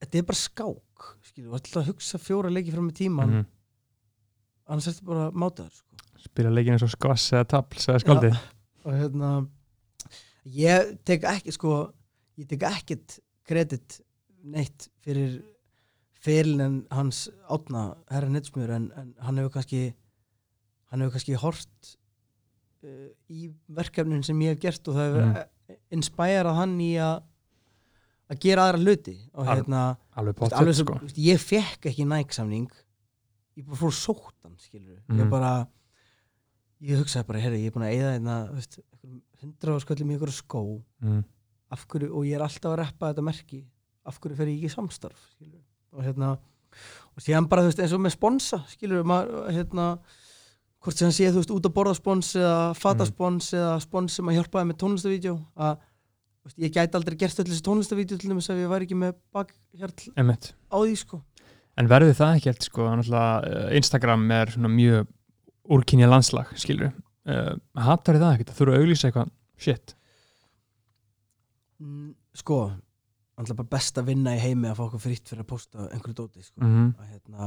þetta er bara skák þú ætla að hugsa fjóra leiki fram í tíman Mhm. annars er þetta bara mátaður sko. Spila leikin eins og skvass eða tapls eða skaldið og hérna ég tek ekki sko ég tek ekkit kredit neitt fyrir fyrirlin hans átna herra Netsmjör en, en hann hefur kannski hann hefur kannski hort uh, í verkefnin sem ég hef gert og það hefur Mm. mm. inspærað hann í að að gera aðra hluti og hérna Alveg potið sko ég fekk ekki nægsamning ég bara fór sóttan skilur Mhm. ég bara ég hugsaði bara, herri, ég er búin að eyða hérna hundra ásköllum í ykkur skó mm. hverju, og ég er alltaf að reppa þetta merki af hverju fer ég ekki samstarf skilur og hérna og síðan bara, þú veist, eins og með sponsa skilur, maður, hérna hvort sem hann sé, þú veist, út að borða spons eða fata Mhm. spons eða spons sem að hjálpaði með tónlistavídeó að veist, ég gæti aldrei gert öll þessi tónlistavídeó til dæmis ef ég væri ekki með bakhjarl Einmitt. á því sko En verður það ekki eftir sko eh, Instagram er svona mjög úrkynja landslag, skilur uh, Hattar það ekkert að þurfa að auglýsa eitthvað shit Mm, sko alltaf bara best að vinna í heimi að fá okkur fritt fyrir að posta einhverju dóti sko. mm að hérna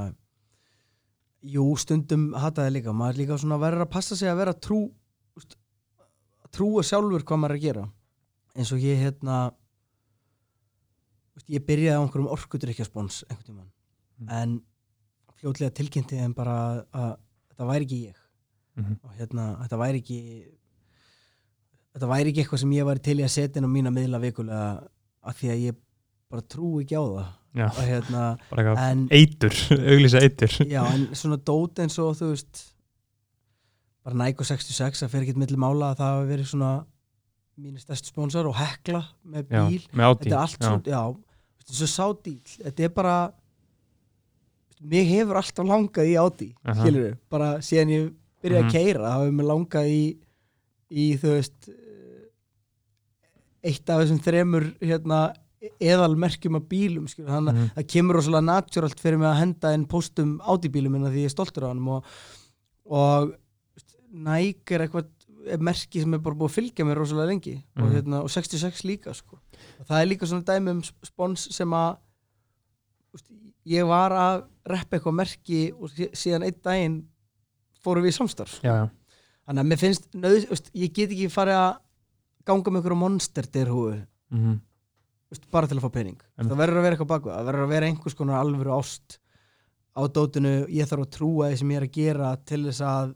jú, stundum hataði líka. Maður líka svona verður að passa sig að vera trú að trúa sjálfur hvað maður er að gera. Eins og ég hérna ég byrjaði á einhverjum orkudrykkjaspons einhvern tímann. Mm. en fljótlega tilkynnti þeim bara að, að þetta væri ekki ég. -hmm. og hérna, þetta væri ekki þetta væri ekki eitthvað sem ég væri til í að setja inn á mína miðla vikulega af því að ég bara trú ekki á það og hérna, en eitur, auglýsa eitur. Já, en svona dót eins og þú veist bara Nike 66, það fer ekki milli mála að það hafi verið svona mínu stærstu sponsor og hekla með Já, bíl. með áti þetta er allt svona, já, já svo sádíl, þetta er bara mér hefur alltaf langað í áti Aha. skilur við, bara síðan ég byrjaði Mhm. að keira, það hefur mér langað í í þú veist eitt af þessum þremur hérna eðalmerkjum af bílum skilur, þannig að Mhm. það kemur rosalega naturalt fyrir mig að henda inn postum átíbílum minna því ég er stoltur á hann og, og Nike er eitthvað er merki sem er bara búið að fylgja mér rosalega lengi og, Mhm. hérna, og 66 líka sko. og það er líka svona dæmi um spons sem að ég var að reppa eitthvað merki og sí- síðan einn daginn fórum við í samstarf Já, já, þannig að mér finnst, nöð, ég get ekki farið að ganga með einhverju monster derhúi mm veist, bara til að fá pening. Einmitt. það verður að vera eitthvað bakvað, það. Verður að vera einhvers konar alvöru ást á dótinu. Ég þarf að trúa því sem ég er að gera til þess að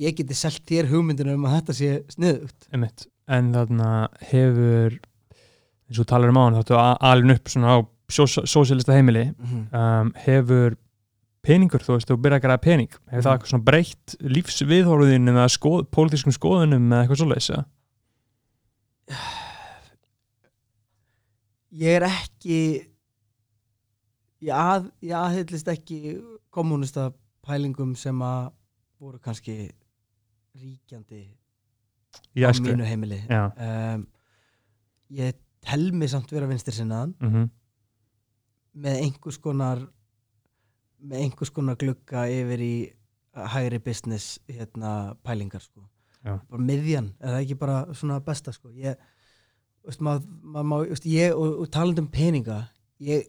ég geti selt þér hugmyndinu um að þetta sé sniðugt. Einmitt. En þarna hefur eins og talar um á hann, þáttu alveg upp svona á sós- sósíalista heimili um, hefur peningur, þú veist, þú byrjar að græða pening. Hefur það Mhm. eitthvað svona breytt lífsviðhóruðinu eða skoð, pólitískum skoðunum eða eitthvað svoleiðis eða? ég er ekki ég, að, ég aðhyllist ekki kommunista pælingum sem að voru kannski ríkjandi á mínu heimili. Um, ég tel mig samt vera vinstir sinnaðan mm með einhvers konar með einhvers konar glugga yfir í hægri business hérna pælingar sko. Bara miðjan, er það ekki bara svona besta sko. Ég, veist, maður, maður, maður, veist, ég og, og talandi um peninga ég,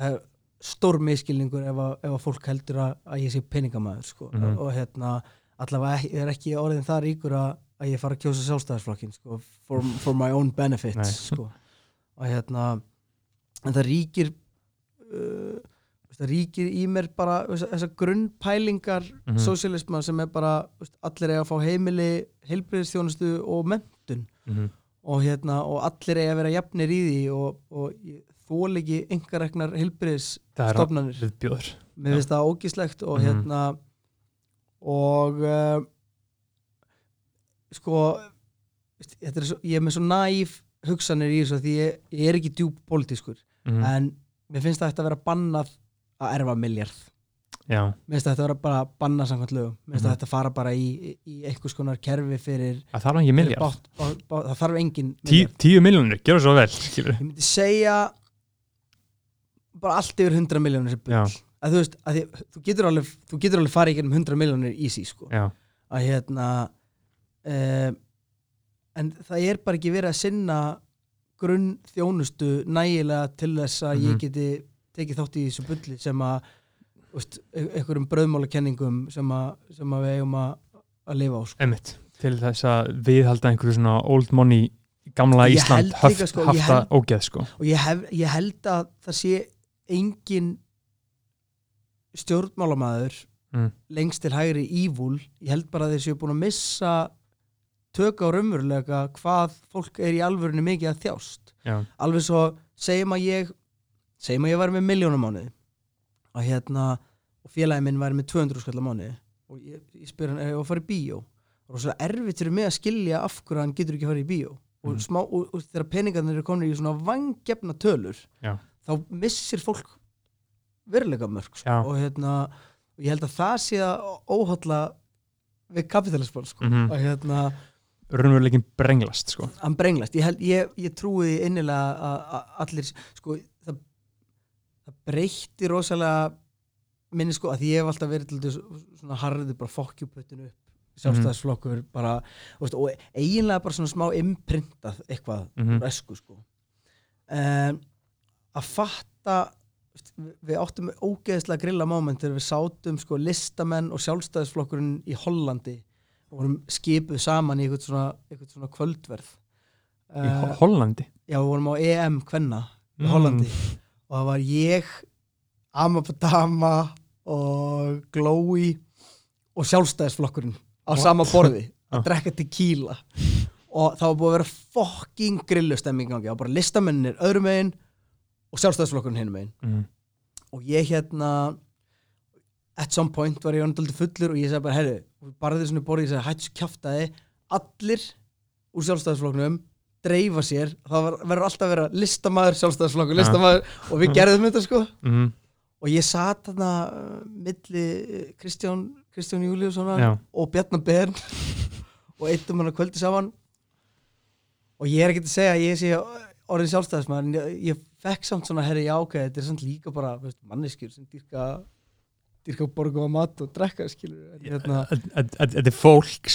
er stór miskilningur ef að, ef að fólk heldur að, að ég sé peningamæður sko Mhm. og hérna allavega er ekki orðin það ríkur að, að ég fara að kjósa sjálfstæðarsflokkin sko for, for my own benefits sko og hérna en það ríkir uh, það ríkir í mér bara þessar þessa grunnpælingar Mhm. sósialisma sem er bara veist, allir eiga að fá heimili heilbriðstjónustu og mentun -hmm. Og, hérna, og allir eiga að vera jafnir í því og, og ég, þól ekki engareknar heilbriðis það er stofnanir viðbjóður mér finnst það ógíslegt og Mhm. hérna og uh, sko er svo, ég er með svo næf hugsanir í þessu því ég, ég er ekki djúb pólitískur mm. en mér finnst það ætti að vera bannað að erfa miljard já, mér finnst það ætti að bara bannað samkvæmt lögum mér finnst Mhm. það ætti að fara bara í, í einhvers konar kerfi fyrir, það þarf ekki fyrir miljard það þarf engin milljarð. tíu miljónir, gjör það svo vel skilur. ég myndi segja bara allt yfir 100 miljónir að þú veist, að því, þú getur alveg þú getur alveg farið í gegnum 100 miljónir easy sko. já, að hérna um, en það er bara ekki verið að sinna grunn þjónustu nægilega til þess að Mhm. ég geti tekið þátt í þessu bulli sem að einhverjum bröðmálakenningum sem sem að við eigum að, að lifa á sko. einmitt. Til þess að viðhalda einhverju svona old money gamla Ég Ísland sko, hafta held- ógeð sko. og ég, hef, ég held að það sé engin stjórnmálamæður Mm. lengst til hægri ívúl ég held bara að þeir séu búin að missa tök á raunverulega hvað fólk er í alvörinu mikið að þjást. Já, alveg svo segjum að ég segjum að ég væri með miljónum mánuði og hérna og félagi minn væri með 200 skall á mánuði og ég, ég spyr hann, er ég að fara í bíó og það er erfitt fyrir mig að skilja af hverju hann getur ekki að fara í bíó og, Mhm. smá, og, og þegar peningarnir eru komin í svona vangjefna tölur Já. þá missir fólk veruleika mörg sko. Og hérna ég held að það sé að óhalla við kapitalisman sko. Mhm. og hérna raunveruleikin brenglast sko hann brenglast ég, held, ég, ég trúi innilega að, að allir sko, það, breytti rosalega minni sko að ég hef alltaf verið til svona harði bara fokkjúputtinu upp. Sjálfstæðisflokkur bara veist, og eiginlega bara svona smá imprintað eitthvað Mhm. úr esku sko. Um, að fatta við, áttum ógeðslega grilla moment þegar við sátum sko listamenn og sjálfstæðisflokkurinn í Hollandi og vorum skipuð saman í eitthvað svona, eitthvað svona kvöldverð. Í Eh, Ho- Hollandi? Já, við vorum á EM kvenna í Mm. Hollandi og það var ég Amapadama og Glói og sjálfstæðisflokkurinn á What? sama borði að drekka tequila og það var búið að vera fokking grillustemming gangi, það var bara listamennir öðrum megin og sjálfstæðisflokkurinn hinum megin mm. og ég hérna at some point var ég ondaldi fullur og ég sagði bara, herru, bara því svona borðið ég sagði, hættu kjaftaði allir úr sjálfstæðisflokknum dreifa sér, það var, verður alltaf að vera listamaður, sjálfstæðisflokkur, Ja. listamaður og við gerðum þetta sko Mm. og ég satt þarna uh, milli uh, Kristján, Kristján Júliusson og Bjarnar Ben og eittum hann að kvöldi saman og ég er ekki að segja að ég sé orðin sjálfstæðismæður en ég, ég fekk samt svona herri ok, þetta er samt líka bara veist, manneskjur sem dýrka dýrka borgu á mat og drekka hérna, Þetta er fólk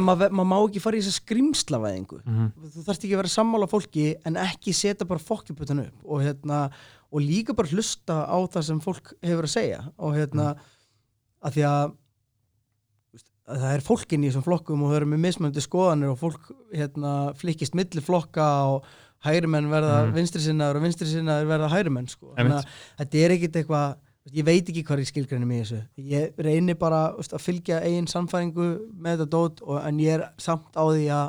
að maður má ekki fara í þessa skrimslavæðingu Mhm. þú þarfst ekki að vera sammála fólki en ekki setja bara fokkjuputan upp og, hérna, og líka bara hlusta á það sem fólk hefur að segja og hérna að því að, að það er fólkin í þessum flokkum og þau eru með mismöndi skoðanir og fólk hérna, flikkist milli flokka og hægrimenn verða Mhm. vinstri sinnaður og vinstri sinnaður verða hægrimenn sko. Að þetta er ekkit eitthvað ég veit ekki hvað er skilgrænum í þessu. Ég reyni bara veist, að fylgja eigin samfæringu með þetta dót og, en ég er samt á því að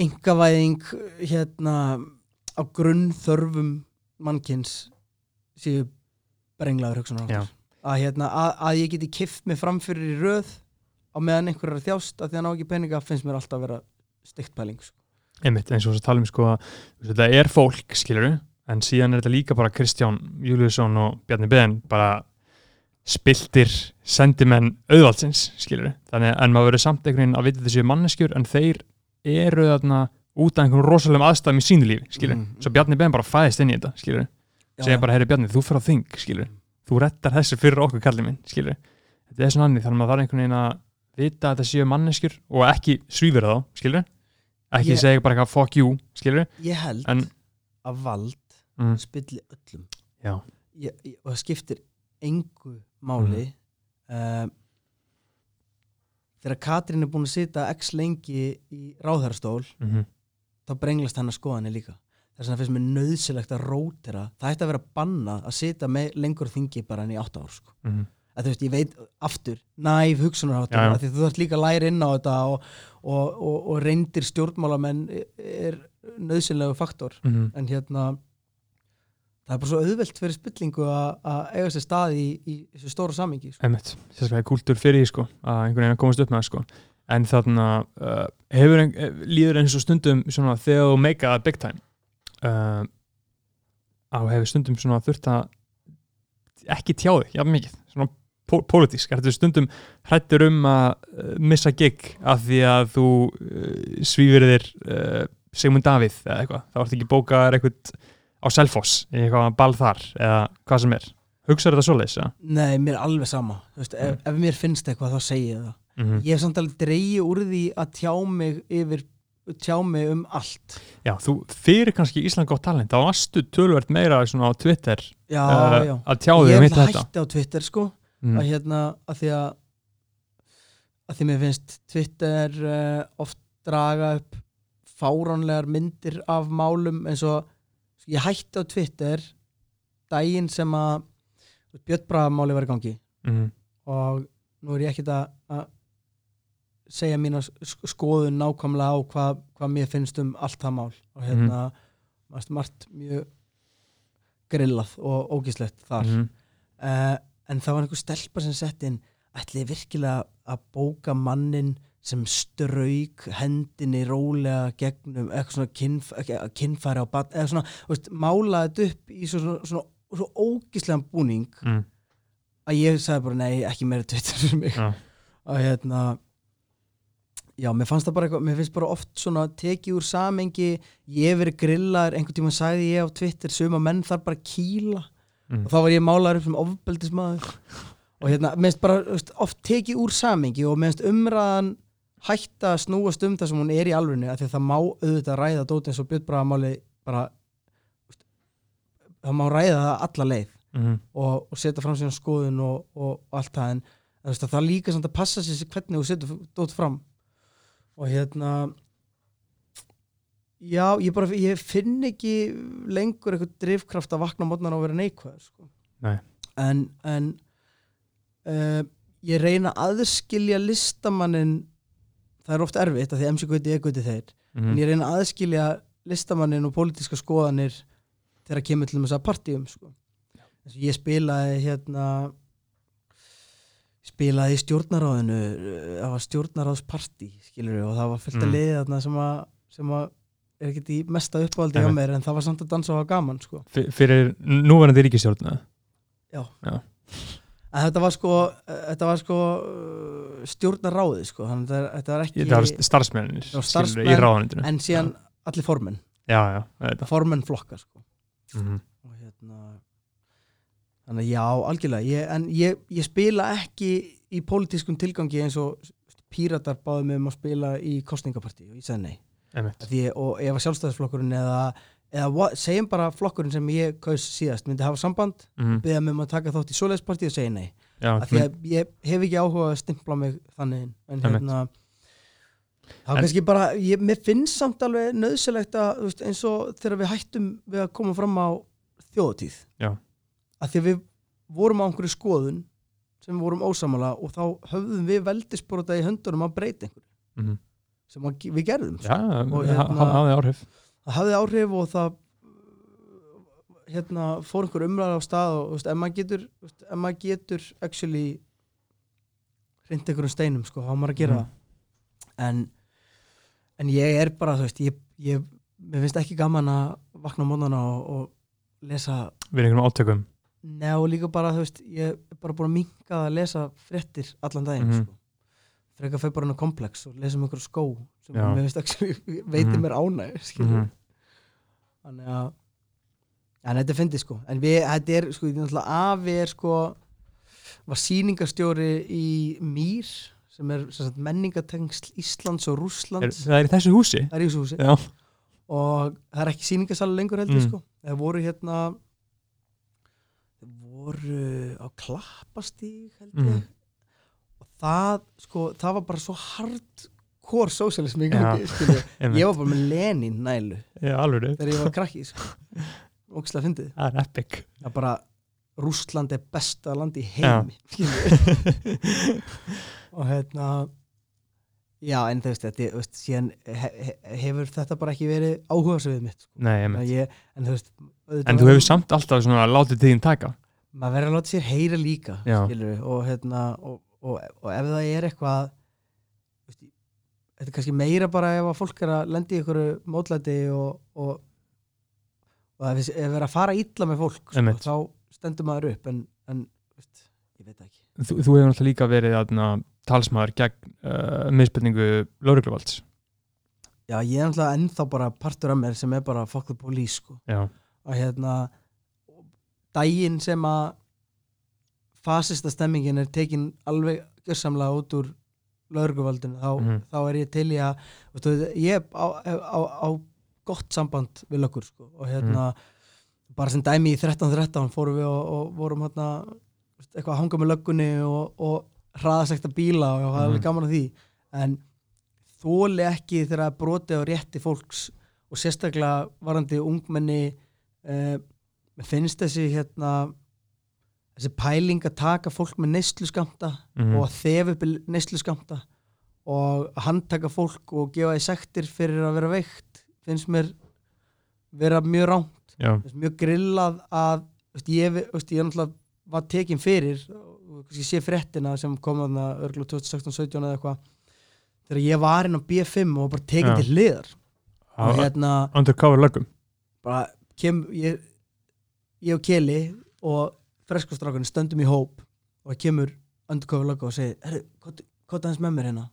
engavæðing hérna á grunnþörfum mannkins séu brenglaður að, hérna, að, að ég geti kift mig fram fyrir í röð á meðan einhver er að þjást að því að ná ekki peninga finnst mér alltaf að vera stygt pæling sko. einmitt eins og þess að tala um sko að þetta er fólk skilur en síðan er þetta líka bara Kristján Júliusson og Bjarni Ben bara spiltir sendimenn auðvaldsins skilur þannig en maður verður samt einhvern veginn að vita þessu manneskjur en þeir eru þarna út af einhverjum rosalegum aðstæðum í sínu lífi skilur Mm. svo Bjarni Ben bara fæðist inn í þetta skilur segja bara, heyri Bjarni, þú fyrir á þing, skilur þú rettar þessu fyrir okkur kallið minn, skilur þetta er svona annir, þannig að maður þarf einhvern veginn að vita að þetta séu manneskjur og ekki svífur þá, skilur ekki Ég- segja bara eitthvað fuck you, skilur ég held en, að vald mm, spilli öllum. Já, ég, ég, og það skiptir engu máli mm. þegar Katrín er búin að sitja x lengi í ráðherrastól mm þá brenglast hennar skoðanir líka. Þess vegna finnst mér nöðsilegt að rótera. Það ætti að vera bannað að sitja með lengur þingi bara enn í átta ár sko. mm, að að þú veist, ég veit aftur næf hugsunarháttur, Já, já. því þú þarft líka að læra inn á þetta og, og, og, og reyndir stjórnmálamenn er nöðsynlegu faktor. Mm en hérna það er bara svo auðvelt fyrir spillingu að að eiga sér stað í, í þessu stóra samingi sko. Einmitt, sérstaklega kúltur fyrir því sko, að einhvern veginn að komast upp með það sko. en þarna uh, hefur ein, eh, líður eins og stundum svona, þegar þú meika big time uh, að þú hefur stundum svona þurft að ekki tjáði, jafn mikið svona pó pólitísk, er þetta stundum hrættur um að missa gig af því að þú uh, svífur þér Sigmund Davíð eða eitthvað, þá ertu ekki bókaðar eitthvað á Selfoss, í eitthvað ball þar eða hvað sem er, hugsaður þetta svoleiðis eða? Nei, mér er alveg sama. Veist, ef, ef mér finnst eitthvað þá segi ég það. Mm ég hef samt alveg dreigið úr því að tjá mig yfir tjá mig um allt. Já, þú fyrir kannski Ísland gott talent. Þá varstu tölvert meira svona á Twitter já, uh, já. að tjá þig ég um er hitt og alltaf þetta. hætti á Twitter sko. Mm. að hérna að því að að því mér finnst Twitter uh, oft draga upp fáránlegar myndir af málum eins og ég hætti á Twitter daginn sem að Björn Braðamáli var í gangi mm. og nú er ég ekkert að, segja mína sk- skoðun nákvæmlega á hvað, hvað mér finnst um allt það mál og hérna mm. margt mjög grillað og ógislegt þar Mm. uh, en það var einhver stelpa sem sett inn ætliði virkilega að bóka mannin sem strauk hendinni rólega gegnum eitthvað svona kynf, kynfæri á bat eða svona, veist, málaði þetta upp í svo, svona, svona, svo ógislegan búning Mm. að ég sagði bara nei, ekki meira Twitter fyrir mig Já. og hérna já, mér fannst það bara eitthvað, mér finnst bara oft svona tekið úr samengi ég verið grillaður, einhvern tíma sagði ég á Twitter suma menn þar bara að kýla Mm. og þá var ég málaður upp sem ofbeldismæður og hérna, mér finnst bara veist, oft tekið úr samengi og mér finnst umræðan hætta að snúast um það sem hún er í af því að það má auðvitað ræða dót eins og Björn Braðamáli bara það má ræða það alla leið Mm. og, og setja fram síðan skoðun og, og, allt það en það er líka samt að passa sér hvernig þú setur dót fram og hérna já, ég bara ég finn ekki lengur eitthvað drifkraft að vakna á mótnan og vera neikvæður sko. Nei. en, en uh, ég reyna að aðskilja listamannin það er oft erfitt að því MC Guði er Guði þeir Mm. en ég reyna að aðskilja listamannin og pólitíska skoðanir þegar kemur til þess að partíum sko. Að ég spilaði hérna spilaði í stjórnaráðinu uh, það var stjórnaráðspartí skilur og það var fullt að Mm. liða þarna sem að, sem að er ekkert í mesta hjá Einmitt. mér en það var samt að dansa og hafa gaman sko. Fyrir núverandi ríkistjórn eða? En þetta var sko, þetta var sko uh, stjórnaráði sko. þannig að þetta- þetta var ekki Það var starfsmennir starfsmenn, í ráðanindinu en síðan allir formenn, Já, já, þetta formenn flokka sko. mm. og hérna þannig að já, algjörlega. Ég, en ég, ég spila ekki í pólitískum tilgangi eins og píratar báðu mig um að spila í kostningapartí og ég sagði nei. Því, og ef að sjálfstæðisflokkurinn eða, eða segjum bara flokkurinn sem ég kaus síðast myndi hafa samband, Mm. beða mig um að taka þátt í svoleiðispartí og segja nei, Já, af því að ég hef ekki áhuga að stimpla mig þannig en Einmitt. hérna þá kannski bara, ég, mér finnst samt alveg nöðsilegt að, veist, eins og þegar við hættum við að koma fram á þjóðatíð Já. að því við vorum á einhverju skoðun sem við vorum ósamala og þá höfðum við veldisborða í höndunum að breyta einhverju mm. sem að, við gerðum sko. Já, það hérna- hafði áhrif það hafði áhrif og það hérna fór einhver umræða á stað og veist, ef maður getur veist, ef maður getur actually hrind einhverjum steinum sko, þá maður að gera Mhm. það en, en ég er bara þú veist, ég, ég mér finnst ekki gaman að vakna á mótana og, og lesa Við einhvern átökum Nei og líka bara, þú veist, ég er bara búin að minka að lesa fréttir allan daginn, Mhm. sko. Frekar fyrir bara hana komplex og lesa um einhverju skó sem Já. mér finnst ekki, veitir Mhm. mér ánæg, skilur. Mhm. Þannig að, en þetta fyndið, sko. En við, þetta er, sko, þetta er náttúrulega afi er, sko, var sýningarstjóri í Mýr, sem er sem sagt, menningatengsl Íslands og er, Rússlands. Það er í þessu húsi Það er í þessu húsi. Já, og það er ekki sýningarsala lengur heldur Mm. sko það voru hérna það voru á klappastíg held ég Mm. og það sko það var bara svo hardcore socialism skilju. einmitt. ég var bara með Lenin nælu. Alveg þegar ég var krakki sko. Ógislega fyndið. Það er epic. Það bara, þú Rússland er besta land í heimi skilur og hérna já en þú veist, þetta, veist síðan he, he, hefur þetta bara ekki verið áhuga við mitt sko. Nei, ég, en þú veist En þú hefur samt alltaf svona látið tíðin taka? Maður verður að láta sér heyra líka skilur og hérna og, og, og ef það er eitthvað þetta er kannski meira bara ef að fólk er að lendi í ykkur mótlæti og, og, og ef, ef er að fara illa með fólk sko, þá stendur maður upp en, en veist, ég veit það ekki. Þú, þú hefur náttúrulega líka verið aðna, talsmaður gegn uh, misbyrningu laurugluvalds já ég er náttúrulega ennþá bara partur af mér sem er bara the police sko. Að hérna daginn sem að fasista stemmingin er tekin alveg gjörsamlega út úr lauruguvaldinu þá, Mhm. þá er ég til í að veistu, ég á, á, á gott samband við löggur sko. og hérna bara sem dæmi í 13-13 fórum við og, og vorum hérna eitthvað að hanga með löggunni og, og hraðasekta bíla og það er alveg Mhm. gaman að því en þóli ekki þegar broti á rétti fólks og sérstaklega varandi ungmenni eh, finnst þessi hérna þessi pæling að taka fólk með neyslu skamta Mhm. og að þefa upp neyslu skamta og að handtaka fólk og gefa því sektir fyrir að vera veikt finnst mér vera mjög rámt já, finnst mjög grillað að veist, ég, veist, ég var tekin fyrir og kannski sé fréttina sem kom þarna örglu 2016-17 eða eitthvað þegar ég var inn á B5 og bara tekin Já. til hliðar og hérna undercover löggum bara kem ég, ég og Keli og freskustrákunni stöndum í hóp og það kemur undercover lögga og segir herru, hvað aðeins með mér hérna.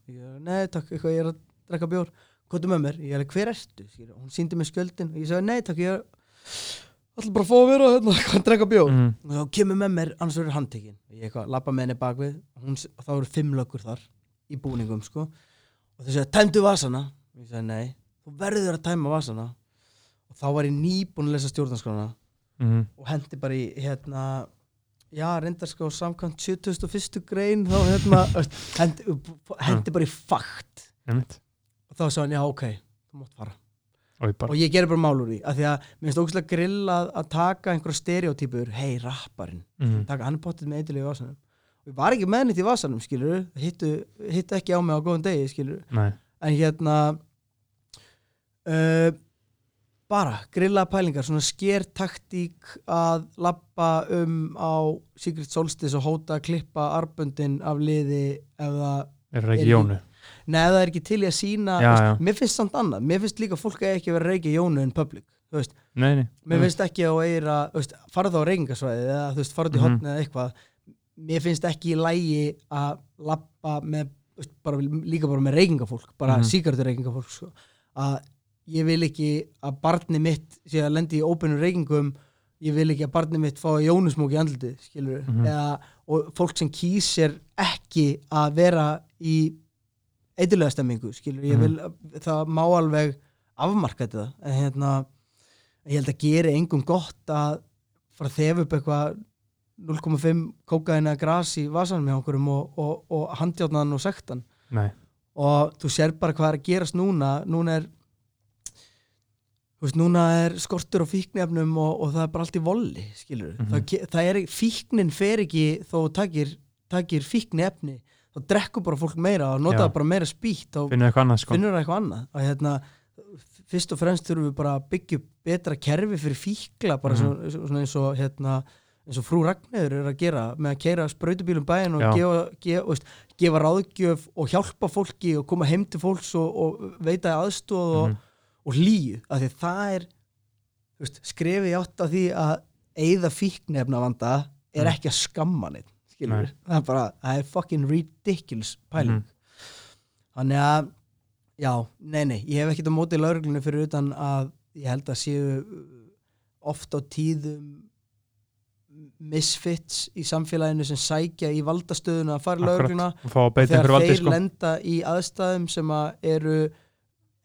Nei takk, eitthvað, ég er að drekka bjór. Hvað með mér, ég er hver ertu? Skilur, hún síndi mig skjöldin og ég sagði nei takk, ég er ætla bara að fá að vera hérna, hvað drekka bjór. Mhm. og þá kemur með mér, annars verður handtekinn. Ég eitthvað, lappa með henni bakvið. Og hún, og þá eru fimm löggur þar í búningum sko. og þau segja, tæmdu vasana. Og ég sagði, nei, þú verður að tæma vasana. Og þá var ég nýbúin að lesa stjórnarskrána Mhm. og hendi bara í hérna já, reyndar sko samkvæmt 71. grein þá hérna hendi, hendi bara í fakt Einmitt. og þá sagði hann, já, ok, þú mátt fara Og ég og ég gerir bara mál úr því, af því að mér finnst ógæslega grillað að taka einhverja stereotypur hei, rapparinn Mhm. taka hann er pottið með eitthvað í vasanum og ég var ekki með nýtt í vasanum skilur hittu, hittu ekki á mig á góðan degi skilur nei, en hérna uh, bara grillaða pælingar svona sker taktík að lappa um á Secret Solstice og hóta að klippa arbundin af liði ef það er ekki Jónu Nei, ef það er ekki til í að sína Já, veist, já. Mér finnst samt annað, mér finnst líka fólk að ekki vera reykja Jónu in public veist, Nei, nei, mér finnst ekki að eira, fara þá á reykingasvæði eða fara út í Mhm. hotni eða eitthvað mér finnst ekki í lægi að lappa með, veist, bara, líka bara með reykingafólk, bara mm Mhm. síkartur sko. að ég vil ekki að barni mitt sé að lendi í óbennum reykingum ég vil ekki að barni mitt fá jónusmók í andliti skilur Mhm. eða, og fólk sem kýsir ekki að vera í eitthulega stemmingu skilur, ég Mhm. vil, það má alveg afmarka þetta. En hérna ég held að gera engum gott að fara að þefa upp eitthvað 0,5 kókaðina gras í vasanum hjá okkurum og, og, og handjátnaðan og sektan. Nei, og þú sér bara hvað er að gerast núna. Núna er þú veist, núna er skortur á fíknefnum og, og það er bara allt í volli skilur Mhm. það, ge- það er, fíknin fer ekki þó takir, takir fíknefni þá drekkur bara fólk meira og nota bara meira spýtt og finnur eitthvað annað sko finnur það eitthvað annað og hérna, fyrst og fremst þurfum við bara að byggja betra kerfi fyrir fíkla bara Mhm. svo, svona eins og hérna, eins og frú Ragnæður er að gera með að keira sprautubílum bæinn og gefa, gefa, veist, gefa ráðgjöf og hjálpa fólki og koma heim til fólks og, og veita aðstóð og, Mhm. Og hlýju af því það er veist, skrefið átt af því að eigða fíknefna vanda er Mm. ekki að skamma neitt Nei. það er bara, það er fucking ridiculous pæling Mhm. þannig að já, nei nei, ég hef ekkert á móti lauruglunni fyrir utan að ég held að séu uh, oft á tíðum misfits í samfélaginu sem sækja í valdastöðuna að fara í laurugluna þegar þeir sko lenda í aðstæðum sem að eru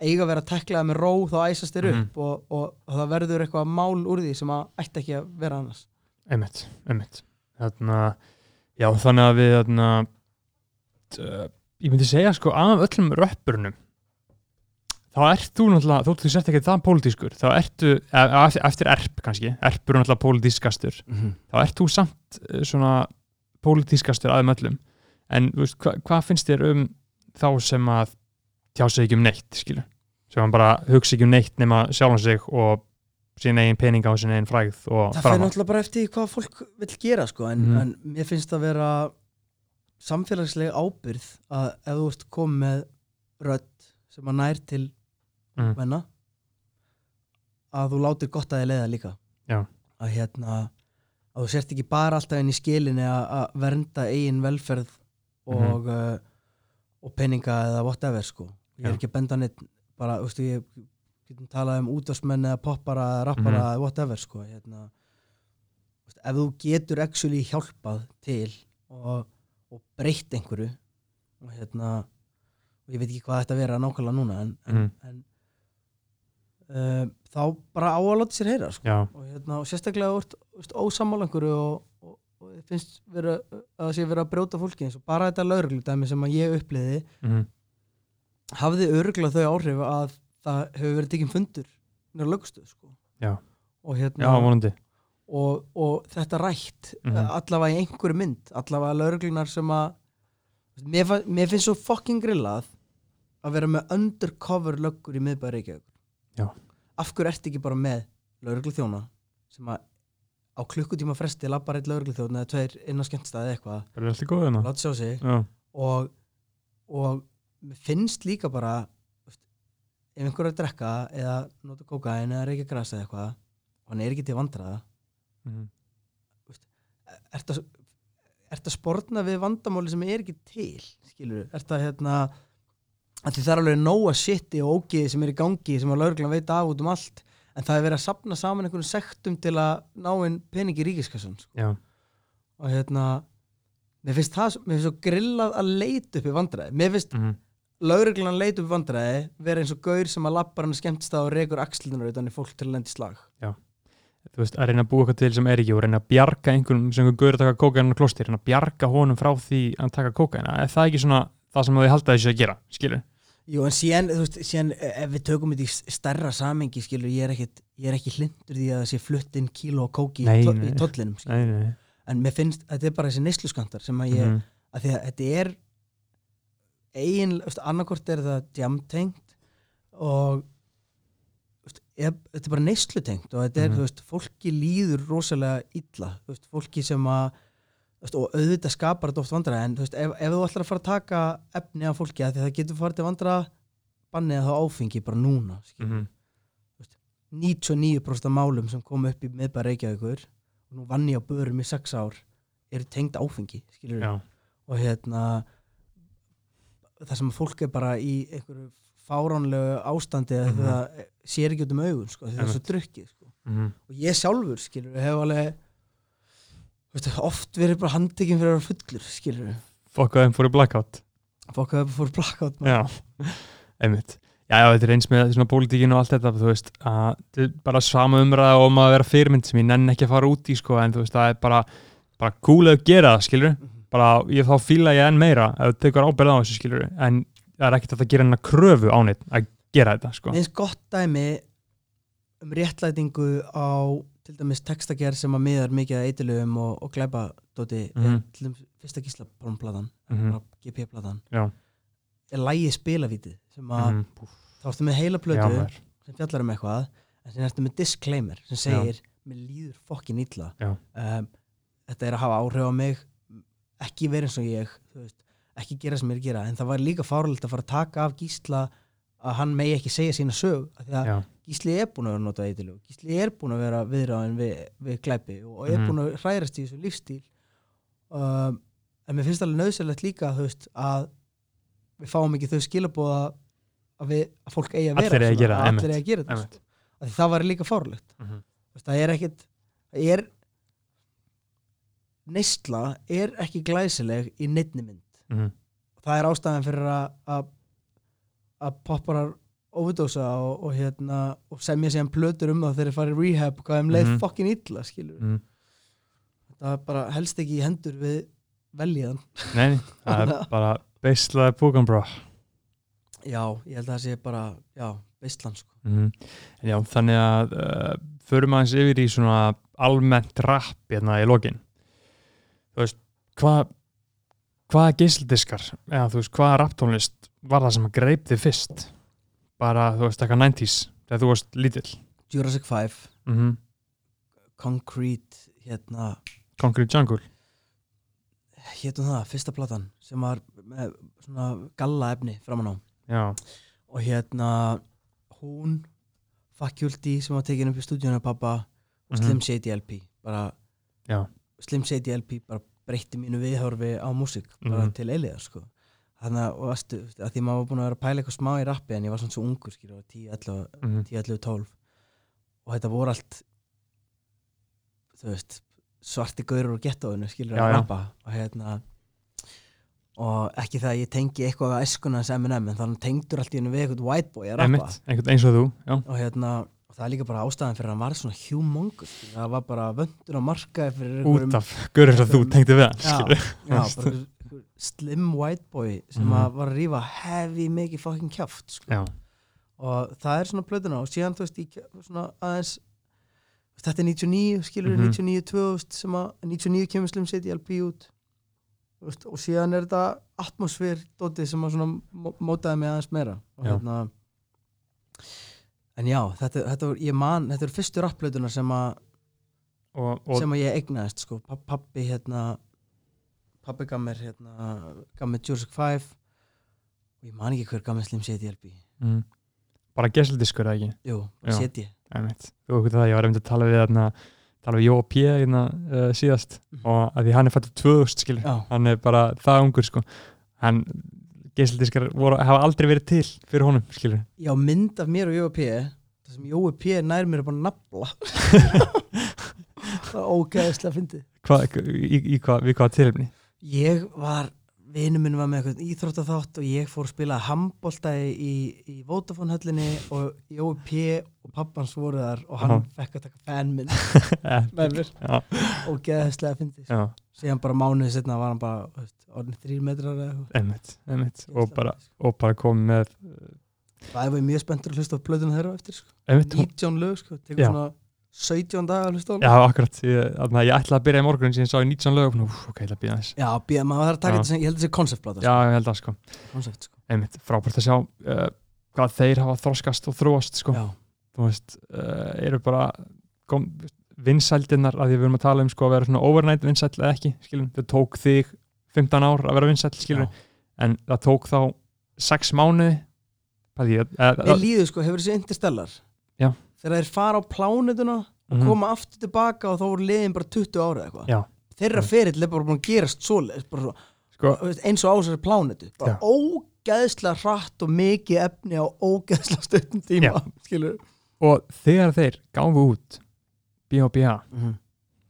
eiga að vera teklaða með ró þá æsast þeir Mhm. upp og, og, og það verður eitthvað mál úr því sem að ætti ekki að vera annars. Einmitt, einmitt. Þarna, já þannig að við þarna, t- ég myndi segja sko af öllum röppurnum þá ert þú náttúrulega, þótt þú sért ekki það pólitískur, þá ertu, e- eftir, erp kannski, erpur er náttúrulega pólitískastur þá ert þú samt eh, svona pólitískastur aðeim öllum. En veist, hva, hvað finnst þér um þá sem að tjá sig ekki um neitt, skilur sem hann bara hugsa ekki um neitt nema sjálfan sig og sín eigin peninga og sín eigin frægð og það fyrir náttúrulega bara eftir hvað fólk vil gera sko, en, Mhm. en mér finnst að vera samfélagsleg ábyrð að ef þú ert komið með rödd sem að nær til mm. menna að þú látir gott að þið leiða líka Já. að hérna að þú sért ekki bara alltaf inn í skilinni að vernda eigin velferð og, uh, og peninga eða whatever sko ég er Já. ekki að benda neitt bara, þú veist, ég getum talað um útvarsmenn eða poppara eða rappara eða whatever sko hérna, veist, ef þú getur actually hjálpað til og, og breytt einhverju og hérna og ég veit ekki hvað þetta vera nákvæmlega núna en, en, Mhm. en uh, þá bara á að láta sér heyra sko. og, hérna, og sérstaklega ósammála einhverju og, og, og finnst vera, að sé vera að brjóta fólki eins og bara þetta laurugludæmi sem að ég uppliði mm. Hafði öruglega þau áhrif að það hefur verið tekinn fundur nýra lögstuð sko. Og hérna og, og þetta rætt mm allavega í einhverju mynd allavega lauruglunar sem að mér, mér finnst svo fucking grillað að vera með undercover löggur í miðbæri Reykjavík af hverju ertu ekki bara með lauruglu þjóna sem að á klukkutíma fresti lappar eitt lauruglu þjóna eða tveir inn á skemmtstæði eitthvað? Hérna? Og, og finnst líka bara ef einhver er að drekka eða nota kókain eða reykja gras eða eitthvað og hann er ekki til vandraða mm. að, ert að sportna við vandamáli sem er ekki til skilur, ert að hérna það er alveg nóga shiti og ógiði sem er í gangi sem að lauruglan veit af út um allt en það er verið að sapna saman einhvern sektum til að ná inn peningi ríkiskassan sko. já, og hérna mér finnst það, mér finnst svo grillað að leita upp í vandræði, mér finnst mm. Lauruglan að í vandræði vera eins og gaur sem að lappar hann skemmtist á og rekur axlunar utan í fólk til að lendi slag. Þú veist, að reyna að búa eitthvað til sem er ekki og reyna að bjarga einhverjum sem gaur að taka kókain á klostir, reyna að bjarga honum frá því að taka kókain, er það ekki svona það sem þau halda þessu að gera, skilur? Jú, en síðan, þú veist, síðan eh, ef við tökum þetta í s- stærra samengi, skilur, ég er, ekkit, ég er ekki hlindur því að það sé flutt inn kíló og kóki Nei, í, tollinum, skilur. nei, nei, En mér finnst, þetta er bara þessi neysluskantar sem að ég, Mhm. að því að þetta er eigin, veist, annarkort er það jamtengt og veist, er, þetta er bara neyslutengt og þetta er, Mhm. þú veist, fólki líður rosalega illa, þú veist, fólki sem að veist, og auðvitað skapar þetta oft vandræði en þú veist, ef, ef þú ætlar að fara að taka efni af fólki að því það getur farið til vandra bannið að það áfengi bara núna skilur. Mhm. 99% af málum sem kom upp í miðbæð Reykjavíkur og nú vann ég á börum í sex ár eru tengd áfengi og hérna það sem fólk er bara í einhverju fáránlegu ástandi mm Mhm. það sér ekki út um augun sko, það er svo drukkið sko. mhm. og ég sjálfur skilur hef alveg veistu, oft verið bara handtekinn fyrir að vera fullur skilur fokk að þeim fóru blackout fólk hefur fór blackout já, einmitt já, já, þetta er eins með svona pólitíkin og allt þetta þú veist, að þetta er bara sama umræða og maður að vera fyrirmynd sem ég nenn ekki að fara út í sko, en þú veist, það er bara bara cool að gera það, skilur Mhm. Bara, ég þá fíla ég enn meira ef þú tekur ábyrð á þessu, skilur en það er ekkert að gera hennar kröfu á neitt að gera þetta, sko Mér finnst gott dæmi um réttlætingu á til dæmis textagerð sem að miðar mikið að eitilugum og, og glæpadóti mm Mhm. til dæmis fyrsta gíslabránpladan Mhm. GP-pladan Já. er lægið spilavítið sem að Mhm. þá ertu með heila Já, plötu maður. sem fjallar um eitthvað en sem ertu með disclaimer sem segir mér líður fokkin illa Já. um, þetta er að hafa áhrif á mig ekki vera eins og ég veist, ekki gera sem ég er að gera en það var líka fárlegt að fara að taka af gísla að hann megi ekki segja sína sög því að. Gísli er búin að vera að nota eitilug Gísli er búin að vera viðráðin við, við glæpi og er Mhm. búin að hrærast í þessu lífstíl um, en mér finnst alveg nöðsynlegt líka veist, að við fáum ekki þau skilabóða að, við, að fólk eigi að vera Allir eigi að gera, að að gera þetta sko. Það var líka fárlegt Mhm. það er ekkit það er neysla er ekki glæsileg í neittni mynd Mhm. það er ástæðan fyrir að að, popparar overdósa og, og hérna og semja síðan plötur um það þegar þeir fara í rehab hvað þeim leið Mhm. fokkin illa skilur Mhm. það er bara helst ekki í hendur við veljiðan Nei, það er bara beislaði búkan brá já, ég held að það sé bara já, veistlan sko mm. en já, þannig að uh, förum aðeins yfir í svona almennt rapp hérna í lokin þú veist, hvað hvaða gísildiskar eða þú veist, hvaða rapptónlist var það sem greip þig fyrst? Bara, þú veist, eitthvað 90s þegar þú varst lítill. Jurassic 5, mm -hmm. Concrete hérna, Concrete Jungle. Hétum það, fyrsta platan sem var með svona galla efni framan á. Já, og hérna hún Faculty sem var tekin upp í stúdíunum pappa og Mhm. Slim Shady LP bara, Já. Slim Shady LP bara breytti mínu viðhorfi á músík bara Mhm. til eiliðar sko. Þannig að, og veistu, að því maður var búin að vera að pæla eitthvað smá í rappi en ég var svona svo ungur skilur, var 10, 11, mm 10, 11, 12 og þetta voru allt þú veist svarti gaurur og gettóinu skilur Já, að rappa. Og hérna og ekki það að ég tengi eitthvað að eskuna hans M&M en þannig tengdur allt í hennu við eitthvað white boy að rappa. Einmitt, einhvern eins og þú já, og hérna og það er líka bara ástæðan fyrir að hann var svona humongous skilur. það var bara vöndun á markaði fyrir út af görur sem þú einhverjum- tengdi við hann Já. já, bara slim white boy sem Mhm. að var að rífa heavy mikið fucking kjáft sko. og það er svona plötuna og síðan þú veist í svona aðeins þetta er 99 skilur Mhm. 99 2000 sem að 99 kemur Slim City LP út Þú veist, og síðan er þetta atmosfér dótið sem að svona mó- mótaði mig aðeins meira og Já. hérna en já, þetta, þetta ég man þetta er fyrstu rapplötuna sem að sem að ég eignaðist sko, Pa- pabbi hérna pabbi gaf mér hérna gaf mér Jurassic 5 og ég man ekki hver gaf mér Slim City LP mm, bara gæsildiskur eða ekki? Jú, bara einmitt, þú veit það, ég var einmitt að tala við þarna tala við Jóa P. hérna uh, síðast. Mhm. og að því hann er fættur 2000 skilur hann er bara það ungur sko. Hann geisildiskar voru, hafa aldrei verið til fyrir honum skilur já, mynd af mér og Jói P það sem Jói P nær mér er bara nafla. Það er ógæðislega fyndið. Hva, í, í, hva, við hvaða tilefni? Ég var, vinnu minn var með eitthvað íþróttaþátt og ég fór að spila handbolta í, í Vodafone höllinni og Jói P og pappans voru þar og hann fekk að taka fanminn Eh, með mér. Ógæðislega fyndið. Já, síðan bara mánuðið setna var hann bara orðin þrýr metrar einmitt, einmitt. Og bara, og bara komið með það er mjög spenntur að hlusta á plöðuna þeirra eftir sko. einmitt, hún- 19 lög, sko. tekur Já. svona 17 daga að hlusta á já, akkurat. Ég, þarna, ég ætlaði að byrja í morgun sem ég sá í 19 lög og ok, ég ætla að byrja þess já, býða, maður þarf að taka þetta sem, ég held að þetta sé konceptplata já, ég held að sko, koncept, sko. einmitt, frábært að sjá uh, hvað þeir hafa þroskast og þróast sko, já, þú veist, uh, eru bara kom, vinsældirnar að því við erum að tala um sko að vera svona overnight vinsæll eða ekki, skilum, þau tók þig 15 ár að vera vinsæll, skilum, já. en það tók þá 6 mánuði Mér líður sko, hefur þessi interstellar Já. þegar þeir fara á plánutuna og Mhm. koma aftur tilbaka og þá voru liðin bara 20 ára eða eitthvað þeirra Mhm. ferill er bara búin að gerast svo, sko, eins og á þessari plánutu bara Já. ógeðslega hratt og mikið efni á ógeðslega stöttum tíma Já. skilur og þegar þeir gáfu út B.O.B.A. mm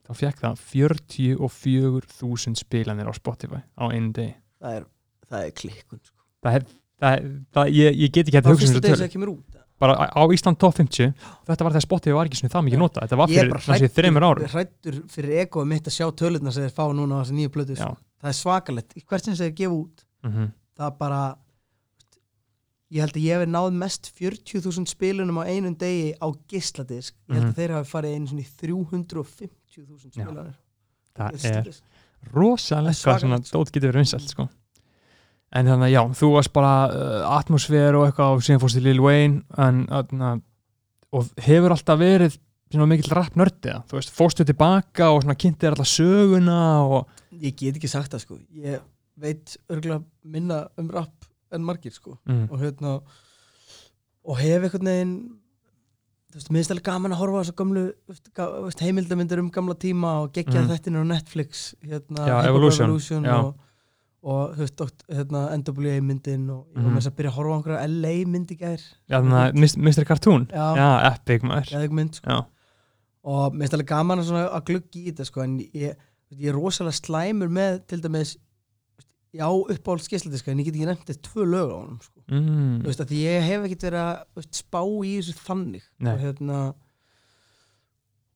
þá fekk það 44.000 spilanir á Spotify á einu degi. Það, er, það er klikkun sko. það er, það, er- það, ég, ég get ekki að það er hugsa um það kemur út bara á Ísland top 50 þetta var þegar Spotify var ekki svona það mikið nota þetta var ég er fyrir bara þreymur árum. hrættur fyrir egoið mitt að sjá tölurnar sem þeir fá núna á þessi nýju Já. sko. það er svakalett, hvert sem þeir gefa út mm það er bara ég held að ég hef náð mest 40.000 spilunum á einum degi á gisladisk ég held Mhm. að þeir hafi farið einu svona í 350.000 Já. spilunir það er rosalega hvað svona sko. dót getur verið vinsælt sko. en þannig að já, þú varst bara uh, atmosfér og eitthvað og síðan fórst í Lil Wayne en, uh, og hefur alltaf verið svona mikill rap nördi þú veist, fórstu tilbaka og kynnti þér alltaf söguna og ég get ekki sagt það sko ég veit örgulega minna um rap en margir sko mm, og hérna og hef einhvern veginn þú veist, minnst alveg gaman að horfa á þessu gamlu heimildamindir um gamla tíma og geggja Mhm. þettinir á Netflix hérna, Já, Evolution, Revolution já. og, og þú veist, hérna, NWA myndin og ég var Mhm. með þess að byrja að horfa á einhverja LA myndi gær já, þannig að Mr. Cartoon já, já, epic maður geðveik mynd sko. og minnst alveg gaman að, að gluggi í þetta sko, en ég, ég er rosalega slæmur með til dæmis já, uppáhalds geisladiska en ég get ekki nefnt þetta tvö lög á honum sko. mm, þú veist, að ég hef ekkert verið að spá í þessu þannig Nei. og hérna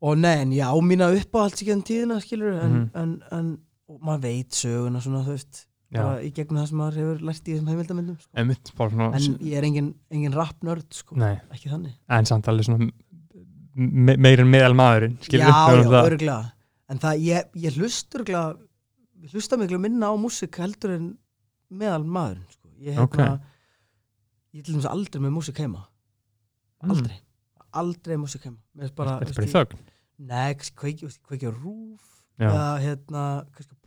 og nei, en já, mína uppáhalds ekki enn tíðina skilur, en, Mhm. en, en og maður veit söguna svona, þú veist Já. í gegnum það sem maður hefur lært í þessum heimildamöndum sko. bara svona en ég er engin, engin rap-nörd sko. nei, ekki þannig en samt alveg svona me meir en meðal maðurinn já, skilur já, örgulega en það, ég, ég hlust örgulega ég hlusta miklu minna á músík heldur en meðal maðurinn sko. ég, Ok. hérna, ég til dæmis aldrei með músík heima. Aldrei, aldrei músík heima. Bara, þetta er veist, bara í þögn. Kveiki á rúf já, eða hérna,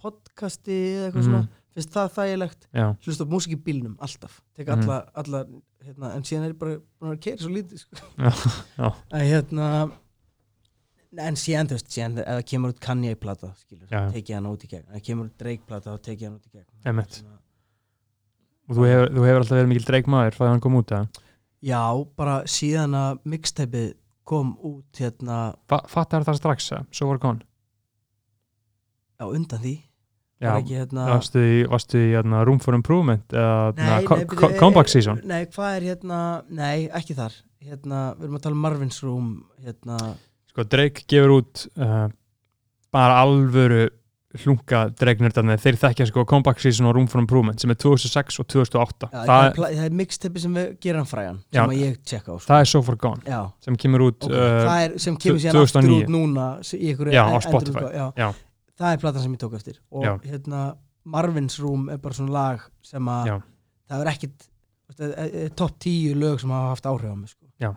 podcasti eða eitthvað Mhm. svona, finnst það þægilegt? Hlusta á músík í bílnum, alltaf. Tek Mhm. alla, alla hérna, en síðan er ég bara búin að keira svo lítið sko. En hérna en síðan, þú veist, síðan það kemur út Kanye plata, skilur, Já, já. teki hann út í gegn það kemur út Drake plata, þá teki hann út í gegn. Svona- og þú hefur, þú hefur alltaf verið mikil því að hann kom út eða? já, bara síðan að mixtapeið kom út hérna Fa fattar það strax eða? svo var gone á undan því já, ekki hérna varstu í, varstu í hérna, Room for Improvement eða hérna, eh, comeback season Nei, hvað er hérna, nei, ekki þar hérna, við erum að tala um Marvin's Room hérna, sko Drake gefur út uh, bara alvöru hlunga Drake-nördarnir, þeir þekkja sko comeback season og Room for Improvement sem er 2006 og 2008 já, það, er, það er mixtapeið sem við gerum fræjan Já. sem að ég tjekka á sko. það er So Far Gone já, sem kemur út ok, uh, er sem kemur síðan 2009. aftur út núna ykkur Já, á Spotify. já. Já. það er platan sem ég tók eftir og Já. hérna Marvin's Room er bara svona lag sem að Já. það er ekkit eh, eh, topp tíu lög sem hafa haft áhrif á mig sko. Já.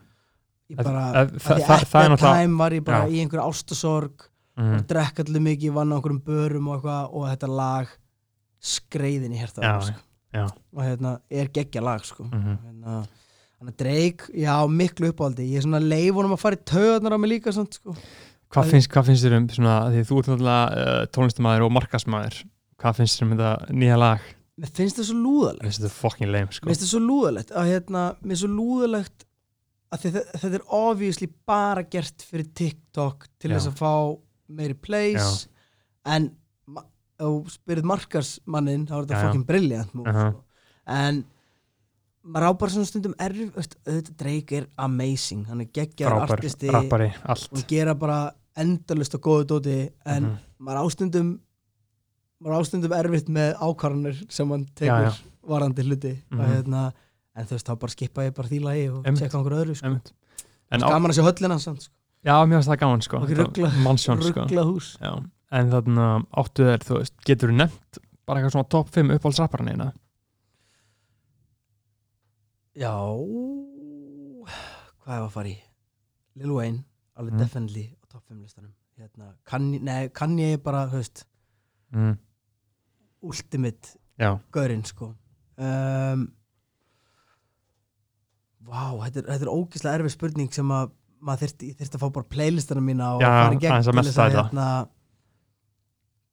Ég bara, það- að það- það- er náttúrulega- time var ég bara Já. í einhverju ástasorg mm, og drekk allir mikið, vann á einhverjum börum og eitthvað og þetta lag skreiðin í hérta Já, sko. já. og hérna er geggja lag sko. mhm. hérna, hann er dreik já, miklu uppáldi, ég er svona leif honum að fara í töðunar á mig líka samt, sko. Hvað finnst, hvað finnst þér um svona, því þú ert náttúrulega uh, tónlistamæður og markasmæður hvað finnst þér um þetta nýja lag mér finnst það svo lúðalegt Mér finnst þetta fucking lame sko mér finnst það svo lúðalegt að hérna, mér finnst svo lúðalegt að þetta, þetta er obviously bara gert fyrir TikTok til Já. þess að fá meiri plays en ma- ef þú spyrir markarsmannin þá er þetta Já, já. fucking brilliant move, Aha. sko. en maður á bara svona stundum erf auðvitað Drake er amazing hann er frábær, artisti rappari, og gera bara endalust og góðu dóti en Mhm. maður ástundum maður ástundum erfitt með ákvarðanir sem hann Já, tekur já. varandi hluti Mhm. og, hérna, en þú veist þá bara skipa ég bara því lagi og tjekka einhverju öðru sko. Gaman að sjá höllina samt sko. já, mér finnst það gaman sko. Mannsjón sko. já. en þarna áttu þér, þú veist, getur þú nefnt bara eitthvað svona top 5 uppáhaldsrapparinn eina já. Hvað er að fara í? Lil Wayne, alveg Mhm. definitely á top 5 listanum. Hérna, kann, nei, kann ég bara þú veist, mm. ultimate gaurinn sko. Um, Vá, þetta er, þetta er ógislega erfið spurning sem að maður þyrfti, ég þyrfti að fá bara playlistana mína og Já, fara í gegn til þess að hérna,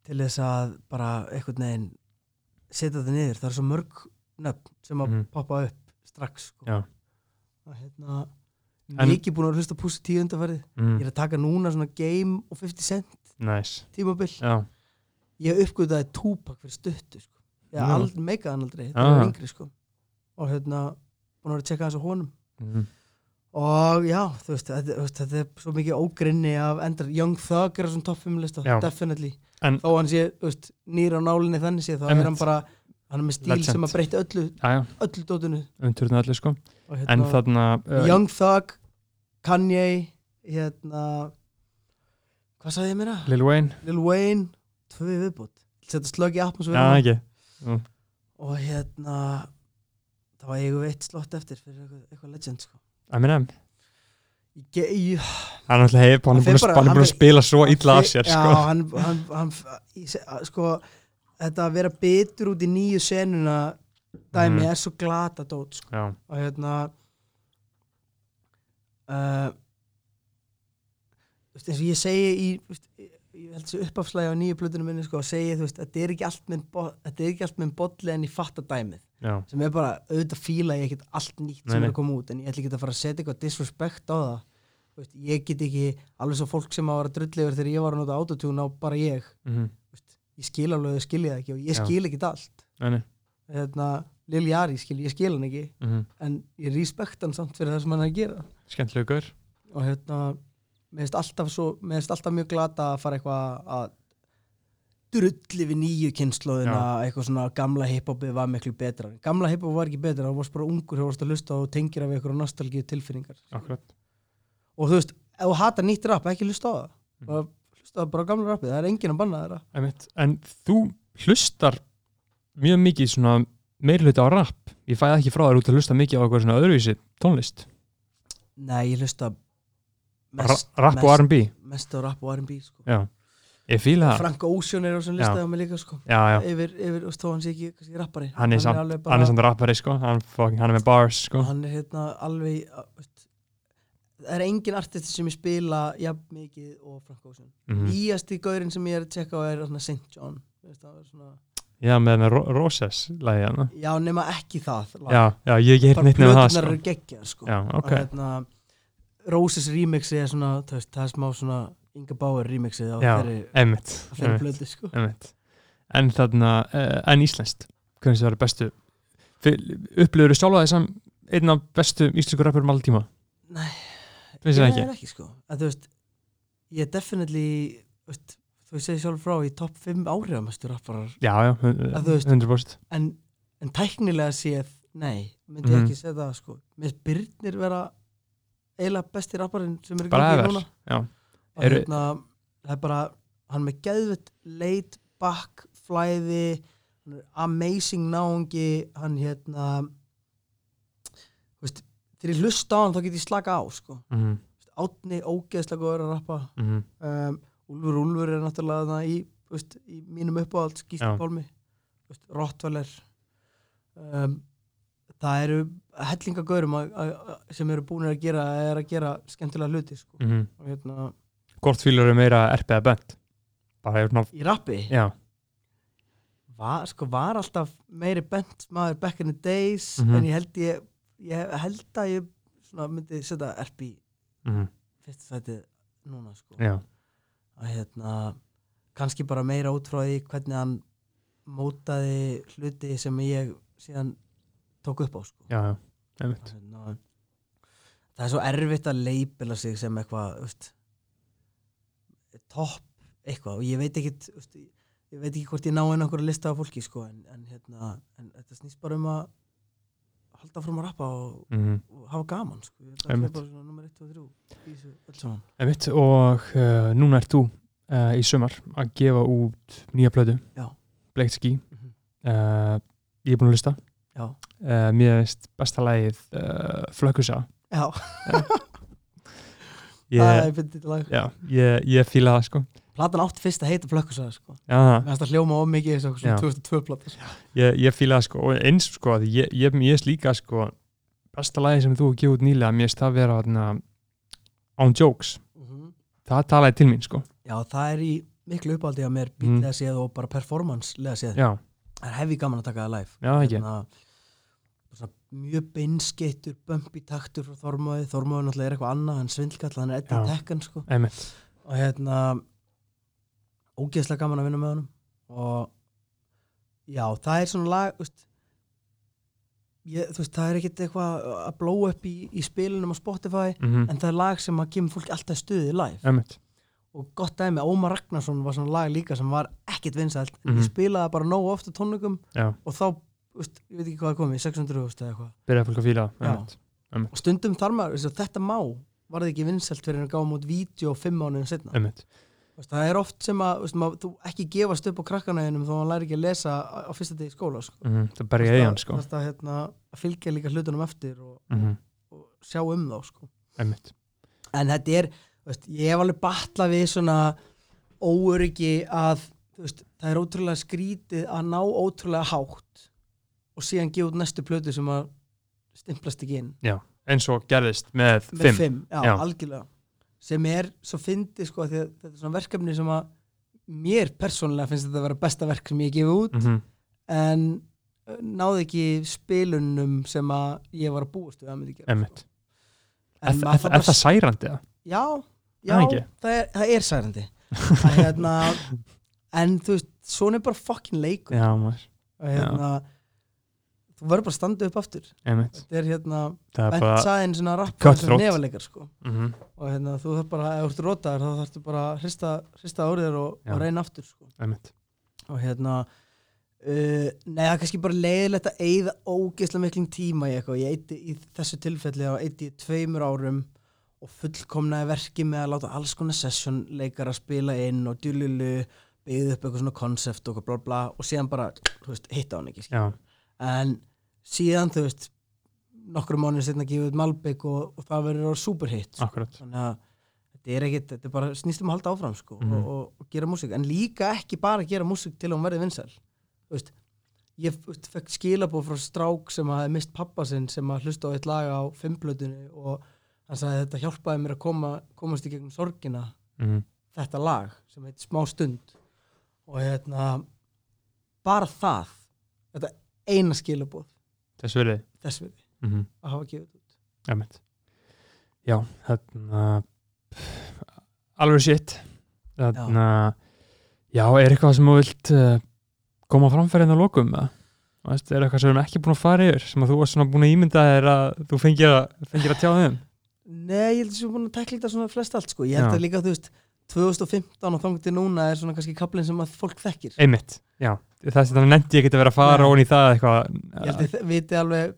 til þess að bara einhvern veginn setja þetta niður, það er svo mörg nöfn sem að Mhm. poppa upp strax sko. Og hérna En- mikið búin að hlusta Pussy 10 undarfærið mm. ég er að taka núna svona Game og 50 Cent nice tímabil já, ég uppgötaði Tupac fyrir stuttu sko. ég aldrei meikað hann aldrei þetta var yngri sko. og hérna búin að vera að hans á honum. Mm. og já, þú veist, þetta, þú veist, þetta er svo mikið ógrinni af endar Young Thug er á svona top 5 lista, Já. definitely. En- þó hann sé, þú veist, nýra á nálinni þannig sé, þá er hann bara hann er með stíl Legend. sem að breyta öllu öllu dótinu. Umturðinu allir sko. Hérna, en þarna uh, Young Thug Kanye hérna hvað sagði ég mér Lil Wayne. Lil Wayne, tvö viðbútt setja slögg í já, atmosfæra ekki. Og hérna þá eigum við eitt slott eftir fyrir eitthvað, eitthvað legend sko. Eminem ég, hann er alltaf hann er búin að, spila svo illa af sér já, sko hann, hann, hann, sko, þetta að vera bitur út í nýju senuna dæmi Mhm. er svo glata dót sko. og hérna uh, eins og ég segi í ég ég held þessu uppafslægi á nýju plötunum minni sko, segi þú veist, þetta er ekki allt minn þetta er ekki allt minn bolli en ég fatta dæmið. Já, sem er bara, auðvitað fíla ég ekkert allt nýtt Nei, sem nei. er að koma út en ég ætla ekki að fara að setja eitthvað disrespect á það. Veist, ég get ekki, alveg svo fólk sem að vera drullegur þegar ég var að nota autotune á bara ég. Mhm, Þú veist, ég skil alveg að þau skilja það ekki og ég Já. skil ekki allt. Nei, nei, hérna, Lil Jari skil, ég skil hann ekki mhm, en ég respekt hann samt fyrir það sem hann er að gera. Skemmtilegu gaur. Og hérna mér finnst alltaf, alltaf mjög glata að fara eitthvað að drulli við nýju kynnslóðina eitthvað svona gamla hiphopið var miklu betra. Gamla hiphop var ekki betra, það varst bara ungur það varst að hlusta og tengir af eitthvað nostalgíu tilfinningar. Akkurat. Og þú veist, ef þú hatar nýtt rap, ekki hlusta á það. Bara hlusta bara á gamla rappið, það er enginn að banna þeirra. Einmitt. En þú hlustar mjög mikið svona meiri hluti á rap. Ég fæði ekki frá þér út að hlusta mikið á eitthvað svona öðruvísi tónlist. Nei, ég hlusta mest, rap og R&B mest á rap og R&B sko. Ég fíla það Frank Ocean er á Já. listaði mig líka sko. Já, já, yfir, yfir, þó hann sé ekki kannski rappari hann er samt, er samt rappari sko hann, fucking- hann er með bars sko hann er hérna alveg veist, það er engin artisti sem ég spila jafn mikið og Frank Ocean Mhm. nýjasti gaurinn sem ég er að tjekka á er svona St. John er svona, Já, með með Ro Roses lagi hann já nema ekki það lag. Já, já, ég ekki bara neitt nefnir það plötunar sko eru geggjar sko. Já, ok og hérna Roses remixi er svona veist, það er smá svona Inga Bauer remixið á þeirri, plötu sko. Emmitt En þarna, uh, en íslenskt hvernig það eru bestu upplifur þú sjálfa þessam einn af bestu íslensku rappurum allir tíma Nei, ég er ekki sko. að, veist, ég er definitely veist, þú segir sjálf frá í topp 5 áhrifamestu rapparar Já, já, Að þú veist- 100% en, en tæknilega séð nei, myndi ég Mhm. ekki segja það sko. mér finnst Byrnir vera eiginlega besti rapparinn sem er ever, núna. Eru- hérna, það er bara hann er með geðvitt laid back flæði er amazing náungi hann hérna veist, þegar ég hlusta á hann þá get ég slaka á sko. Mhm, Átni ógeðslega góður að rappa. Mhm, um, Úlfur Úlfur er náttúrulega það í, veist, í mínum uppáhald. Gísli Pálmi. Rottweiler. Um, það eru hellingagaurum sem eru búin að gera er að gera skemmtilega hluti sko. mhm. og hérna Hvort fílar eru meira RP eða bent Bara svona, í rappi já, var, sko, var alltaf meiri bent maður back in the days Mhm. en ég held ég, ég held að ég svona, myndi setja RP í mhm, fyrsta sætið núna sko. já að hérna kannski bara meira út frá því hvernig hann mótaði hluti sem ég síðan tók upp á sko. Já, já, einmitt hérna, það er svo erfitt að leipila sig sem eitthvað topp eitthvað og ég veit ekki ég veit ekki hvort ég ná inn okkur að lista á fólki sko, en, en, hérna, en þetta snýst bara um að halda fram að rappa og, mhm, og hafa gaman sko. Það er bara svona nummer 1 og 3 í þessu öll saman Einmitt, og uh, núna ert þú uh, í sumar að gefa út nýja plötu Já. Bleikt skí Mhm. uh, Ég er búin að hlusta Já, uh, Mér veist besta lagið uh, Flökkusa. Já. Ég, já, ég, ég fíla það sko. Platan átt fyrst að heita Flökkusaga sko. Það. Hljóma of mikið Já. svona 2002 plata sko. ég, ég fíla það sko. Og eins sko að ég, er líka sko besta lagið sem þú hefur gefið út nýlega finnst það vera on jokes. Það talaði til mín sko. Já, það er í miklu uppáldi að mér bítlega séð og bara performance-lega séð Já, Það er hefði gaman að taka það live. Já ekki? Hérna, svona Mjög beinskittur, bumpi taktur frá Þormóði. Þormóði náttúrulega er eitthvað annað, hann svindlkall hann er eitthvað tekkan sko. Og hérna ógeðslega gaman að vinna með honum. Og já, það er svona lag veist, ég, þú veist, það er ekkert eitthvað að blóa upp í, í spilunum á Spotify mhm, en það er lag sem að kemur fólki alltaf í stuði live. Einmitt og gott dæmi, Ómar Ragnarsson var svona lag líka sem var ekkert vinsælt. En Mhm. ég spilaði það bara nógu ofta tónleikum Já, og þá, veist, ég veit ekki hvað komið 600 veist, eða eitthvað. Byrjaði fólk að einmitt, og stundum þar maður, þetta má var það ekki vinsælt fyrir að gáða mútið vídeo fimm mánuðin setna Veist, það er oft sem að veist, maður, þú ekki gefast upp á krakkanæðinum þó að hann læri ekki að lesa á, á fyrsta degi skóla sko. mhm, Það berja eigin sko. Þess að, hérna, fylgja líka hlutunum eftir og, mhm, og sjá um þá sko. En þetta er, veist, ég hef alveg batlað við svona óöryggi að veist, það er ótrúlega skrítið að ná ótrúlega hátt og síðan gefa út næstu plötu sem að stimplast ekki inn. Eins og gerðist með með fimm. fimm, já, Já. algjörlega. Sem er svo fyndið sko þetta er svona verkefni sem að mér persónulega finnst þetta að vera besta verk sem ég hef gefið út mhm, en uh, náði ekki spilunum sem að ég var að búast við að myndi gera En Er, er, þarf er bara- það særandi það? Já, já Það er, það er særandi. Að, hérna, en þú veist, svona er bara fucking leikur. Já, maður, að, hérna, þú verður bara að standa upp aftur. Einmitt. Þetta er hérna, Það bent bara, sæðin svona rappa sem nefaleikar sko. Mhm, og hérna, þú þarf bara, ef þú ert rótaður þá þarftu bara að hrista, hrista árið og, og reyna aftur sko. og hérna uh, nei, það er kannski bara leiðilegt að eyða ógeðslega miklum tíma í eitthvað. Ég eiti í þessu tilfelli eiti í tveimur árum og fullkomnaði verki með að láta alls konar session leikar að spila inn og djúlilu byggði upp eitthvað svona konsept og bla bla og síðan bara, veist, hitta hann ekki en síðan, þú veist nokkru mánuðir setna gefið Malbygg og, og það verður á superhit sko. þannig að þetta er ekkit, þetta er bara snýst um að halda áfram sko, Mhm. og, og, og gera músík. En líka ekki bara gera músík til að hún verði vinsæl. Þú veist, ég fekk skilabóð frá strák sem hafði mist pappa sinn sem að hlusta á eitt lag á fimmplötunni og hann sagði þetta hjálpaði mér að koma, komast í gegnum sorgina mm. þetta lag sem heitir smá stund og hérna bara það þetta eina skilabóð þess við mm -hmm. að hafa gefið út Emmett. Já, þarna alveg shit þarna já. er eitthvað sem þú vilt uh, koma framfærið að lokum með Veist, er eitthvað sem við erum ekki búin að fara yfir sem að þú varst svona búin að ímynda þér að þú fengir að, fengir að tjá þeim Nei, ég held að sem búin að tekla þetta svona flest allt sko. ég held Já. að líka, þú veist 2015 og þangti núna er svona kannski kaplinn sem að fólk þekkir einmitt, já, þess að það nefndi ég að vera að fara Nei. ón í það eitthvað ég held að þið viti alveg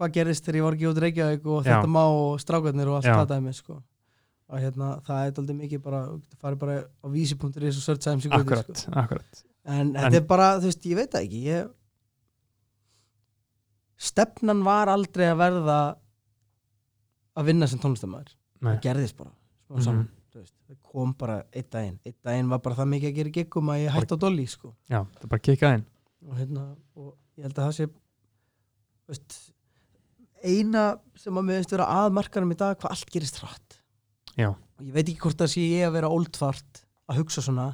hvað gerist þegar ég var ekki út Reykjavík og Já. þetta má og strákarnir og allt það dæmi sko. og hérna, það er aldrei mikið bara það er bara á vísi.is og search time sko. akkurat, akkurat en þetta er bara, þú veist, ég veit það ekki ég... stefnan var aldrei að verða að vinna sem tónlistamæður það gerðist bara saman, þú veist, það kom bara einn daginn. Einn daginn var bara það mikið að gera í giggum að ég hætti á dolly sko. já, það bara að kika inn. Og, hérna, og ég held að það sé veist, eina sem að finnst vera aðmarkarum í dag hvað allt gerist Já. og ég veit ekki hvort það sé ég að vera oldfart að hugsa svona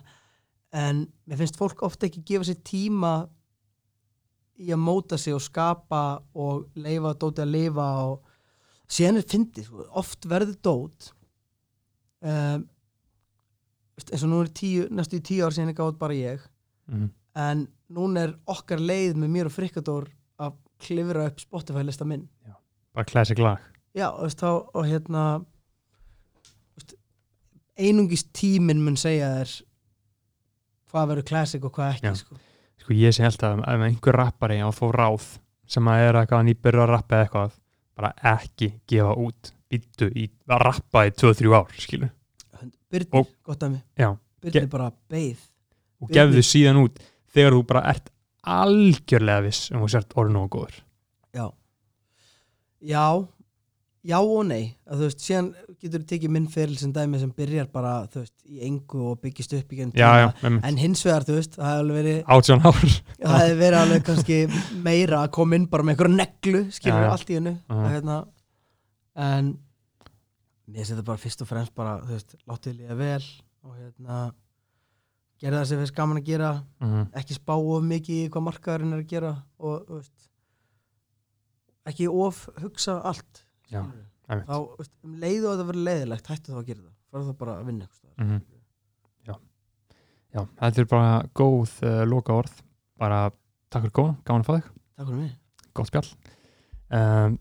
en mér finnst fólk ofta ekki gefa sér tíma í að móta sig og skapa og leifa dóti að lifa og síðan er fyndið, sko, oft verður dót um, eins og nú er tíu, næstu í tíu ár síðan ég gátt bara ég mm. en núna er okkar leið með mér og Frikadór að klifra upp Spotify lista minn bara classic lag já, veist, þá, og hérna veist, einungis tíminn mun segja þér hvað verður classic og hvað ekki Já. sko. sko ég sé held að ef einhver rappari á fá ráð sem að er eitthvað nýbyrður að rappa eitthvað bara ekki gefa út. Býttu í að rappa í 2-3 ár skilur Byrnir, gott að mig Byrnir bara beið. Og gefðu síðan út þegar þú bara ert algjörlega viss um þú sért orðin og góður. Já. Já, já og nei að, þú veist, síðan getur þú tekið minn feril sem dæmi sem byrjar bara, þú veist, í engu og byggist upp í genn um, en hins vegar, þú veist, það hefði alveg verið átján ár það hefði verið alveg kannski meira að koma inn bara með einhverja neglu skilur já. allt í hennu Já. og hérna en finnst þetta bara fyrst og fremst bara, þú veist, látið líða vel og hérna gera það sem finnst gaman að gera mm. ekki spá of mikið í hvað markaðurinn er að gera og þú veist ekki of hugsa allt Já, þá, veist, um leið og þetta verður leiðilegt hættu þá að gera það, farðu þá bara að vinna einhvers staðar. Mhm. já, þetta er bara góð uh, loka orð bara takk fyrir góðan, gaman að fá þig. Takk fyrir mig. Gott spjall. Um,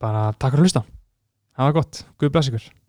bara takk fyrir að hlusta. Hafa það gott, Guð bless ykkur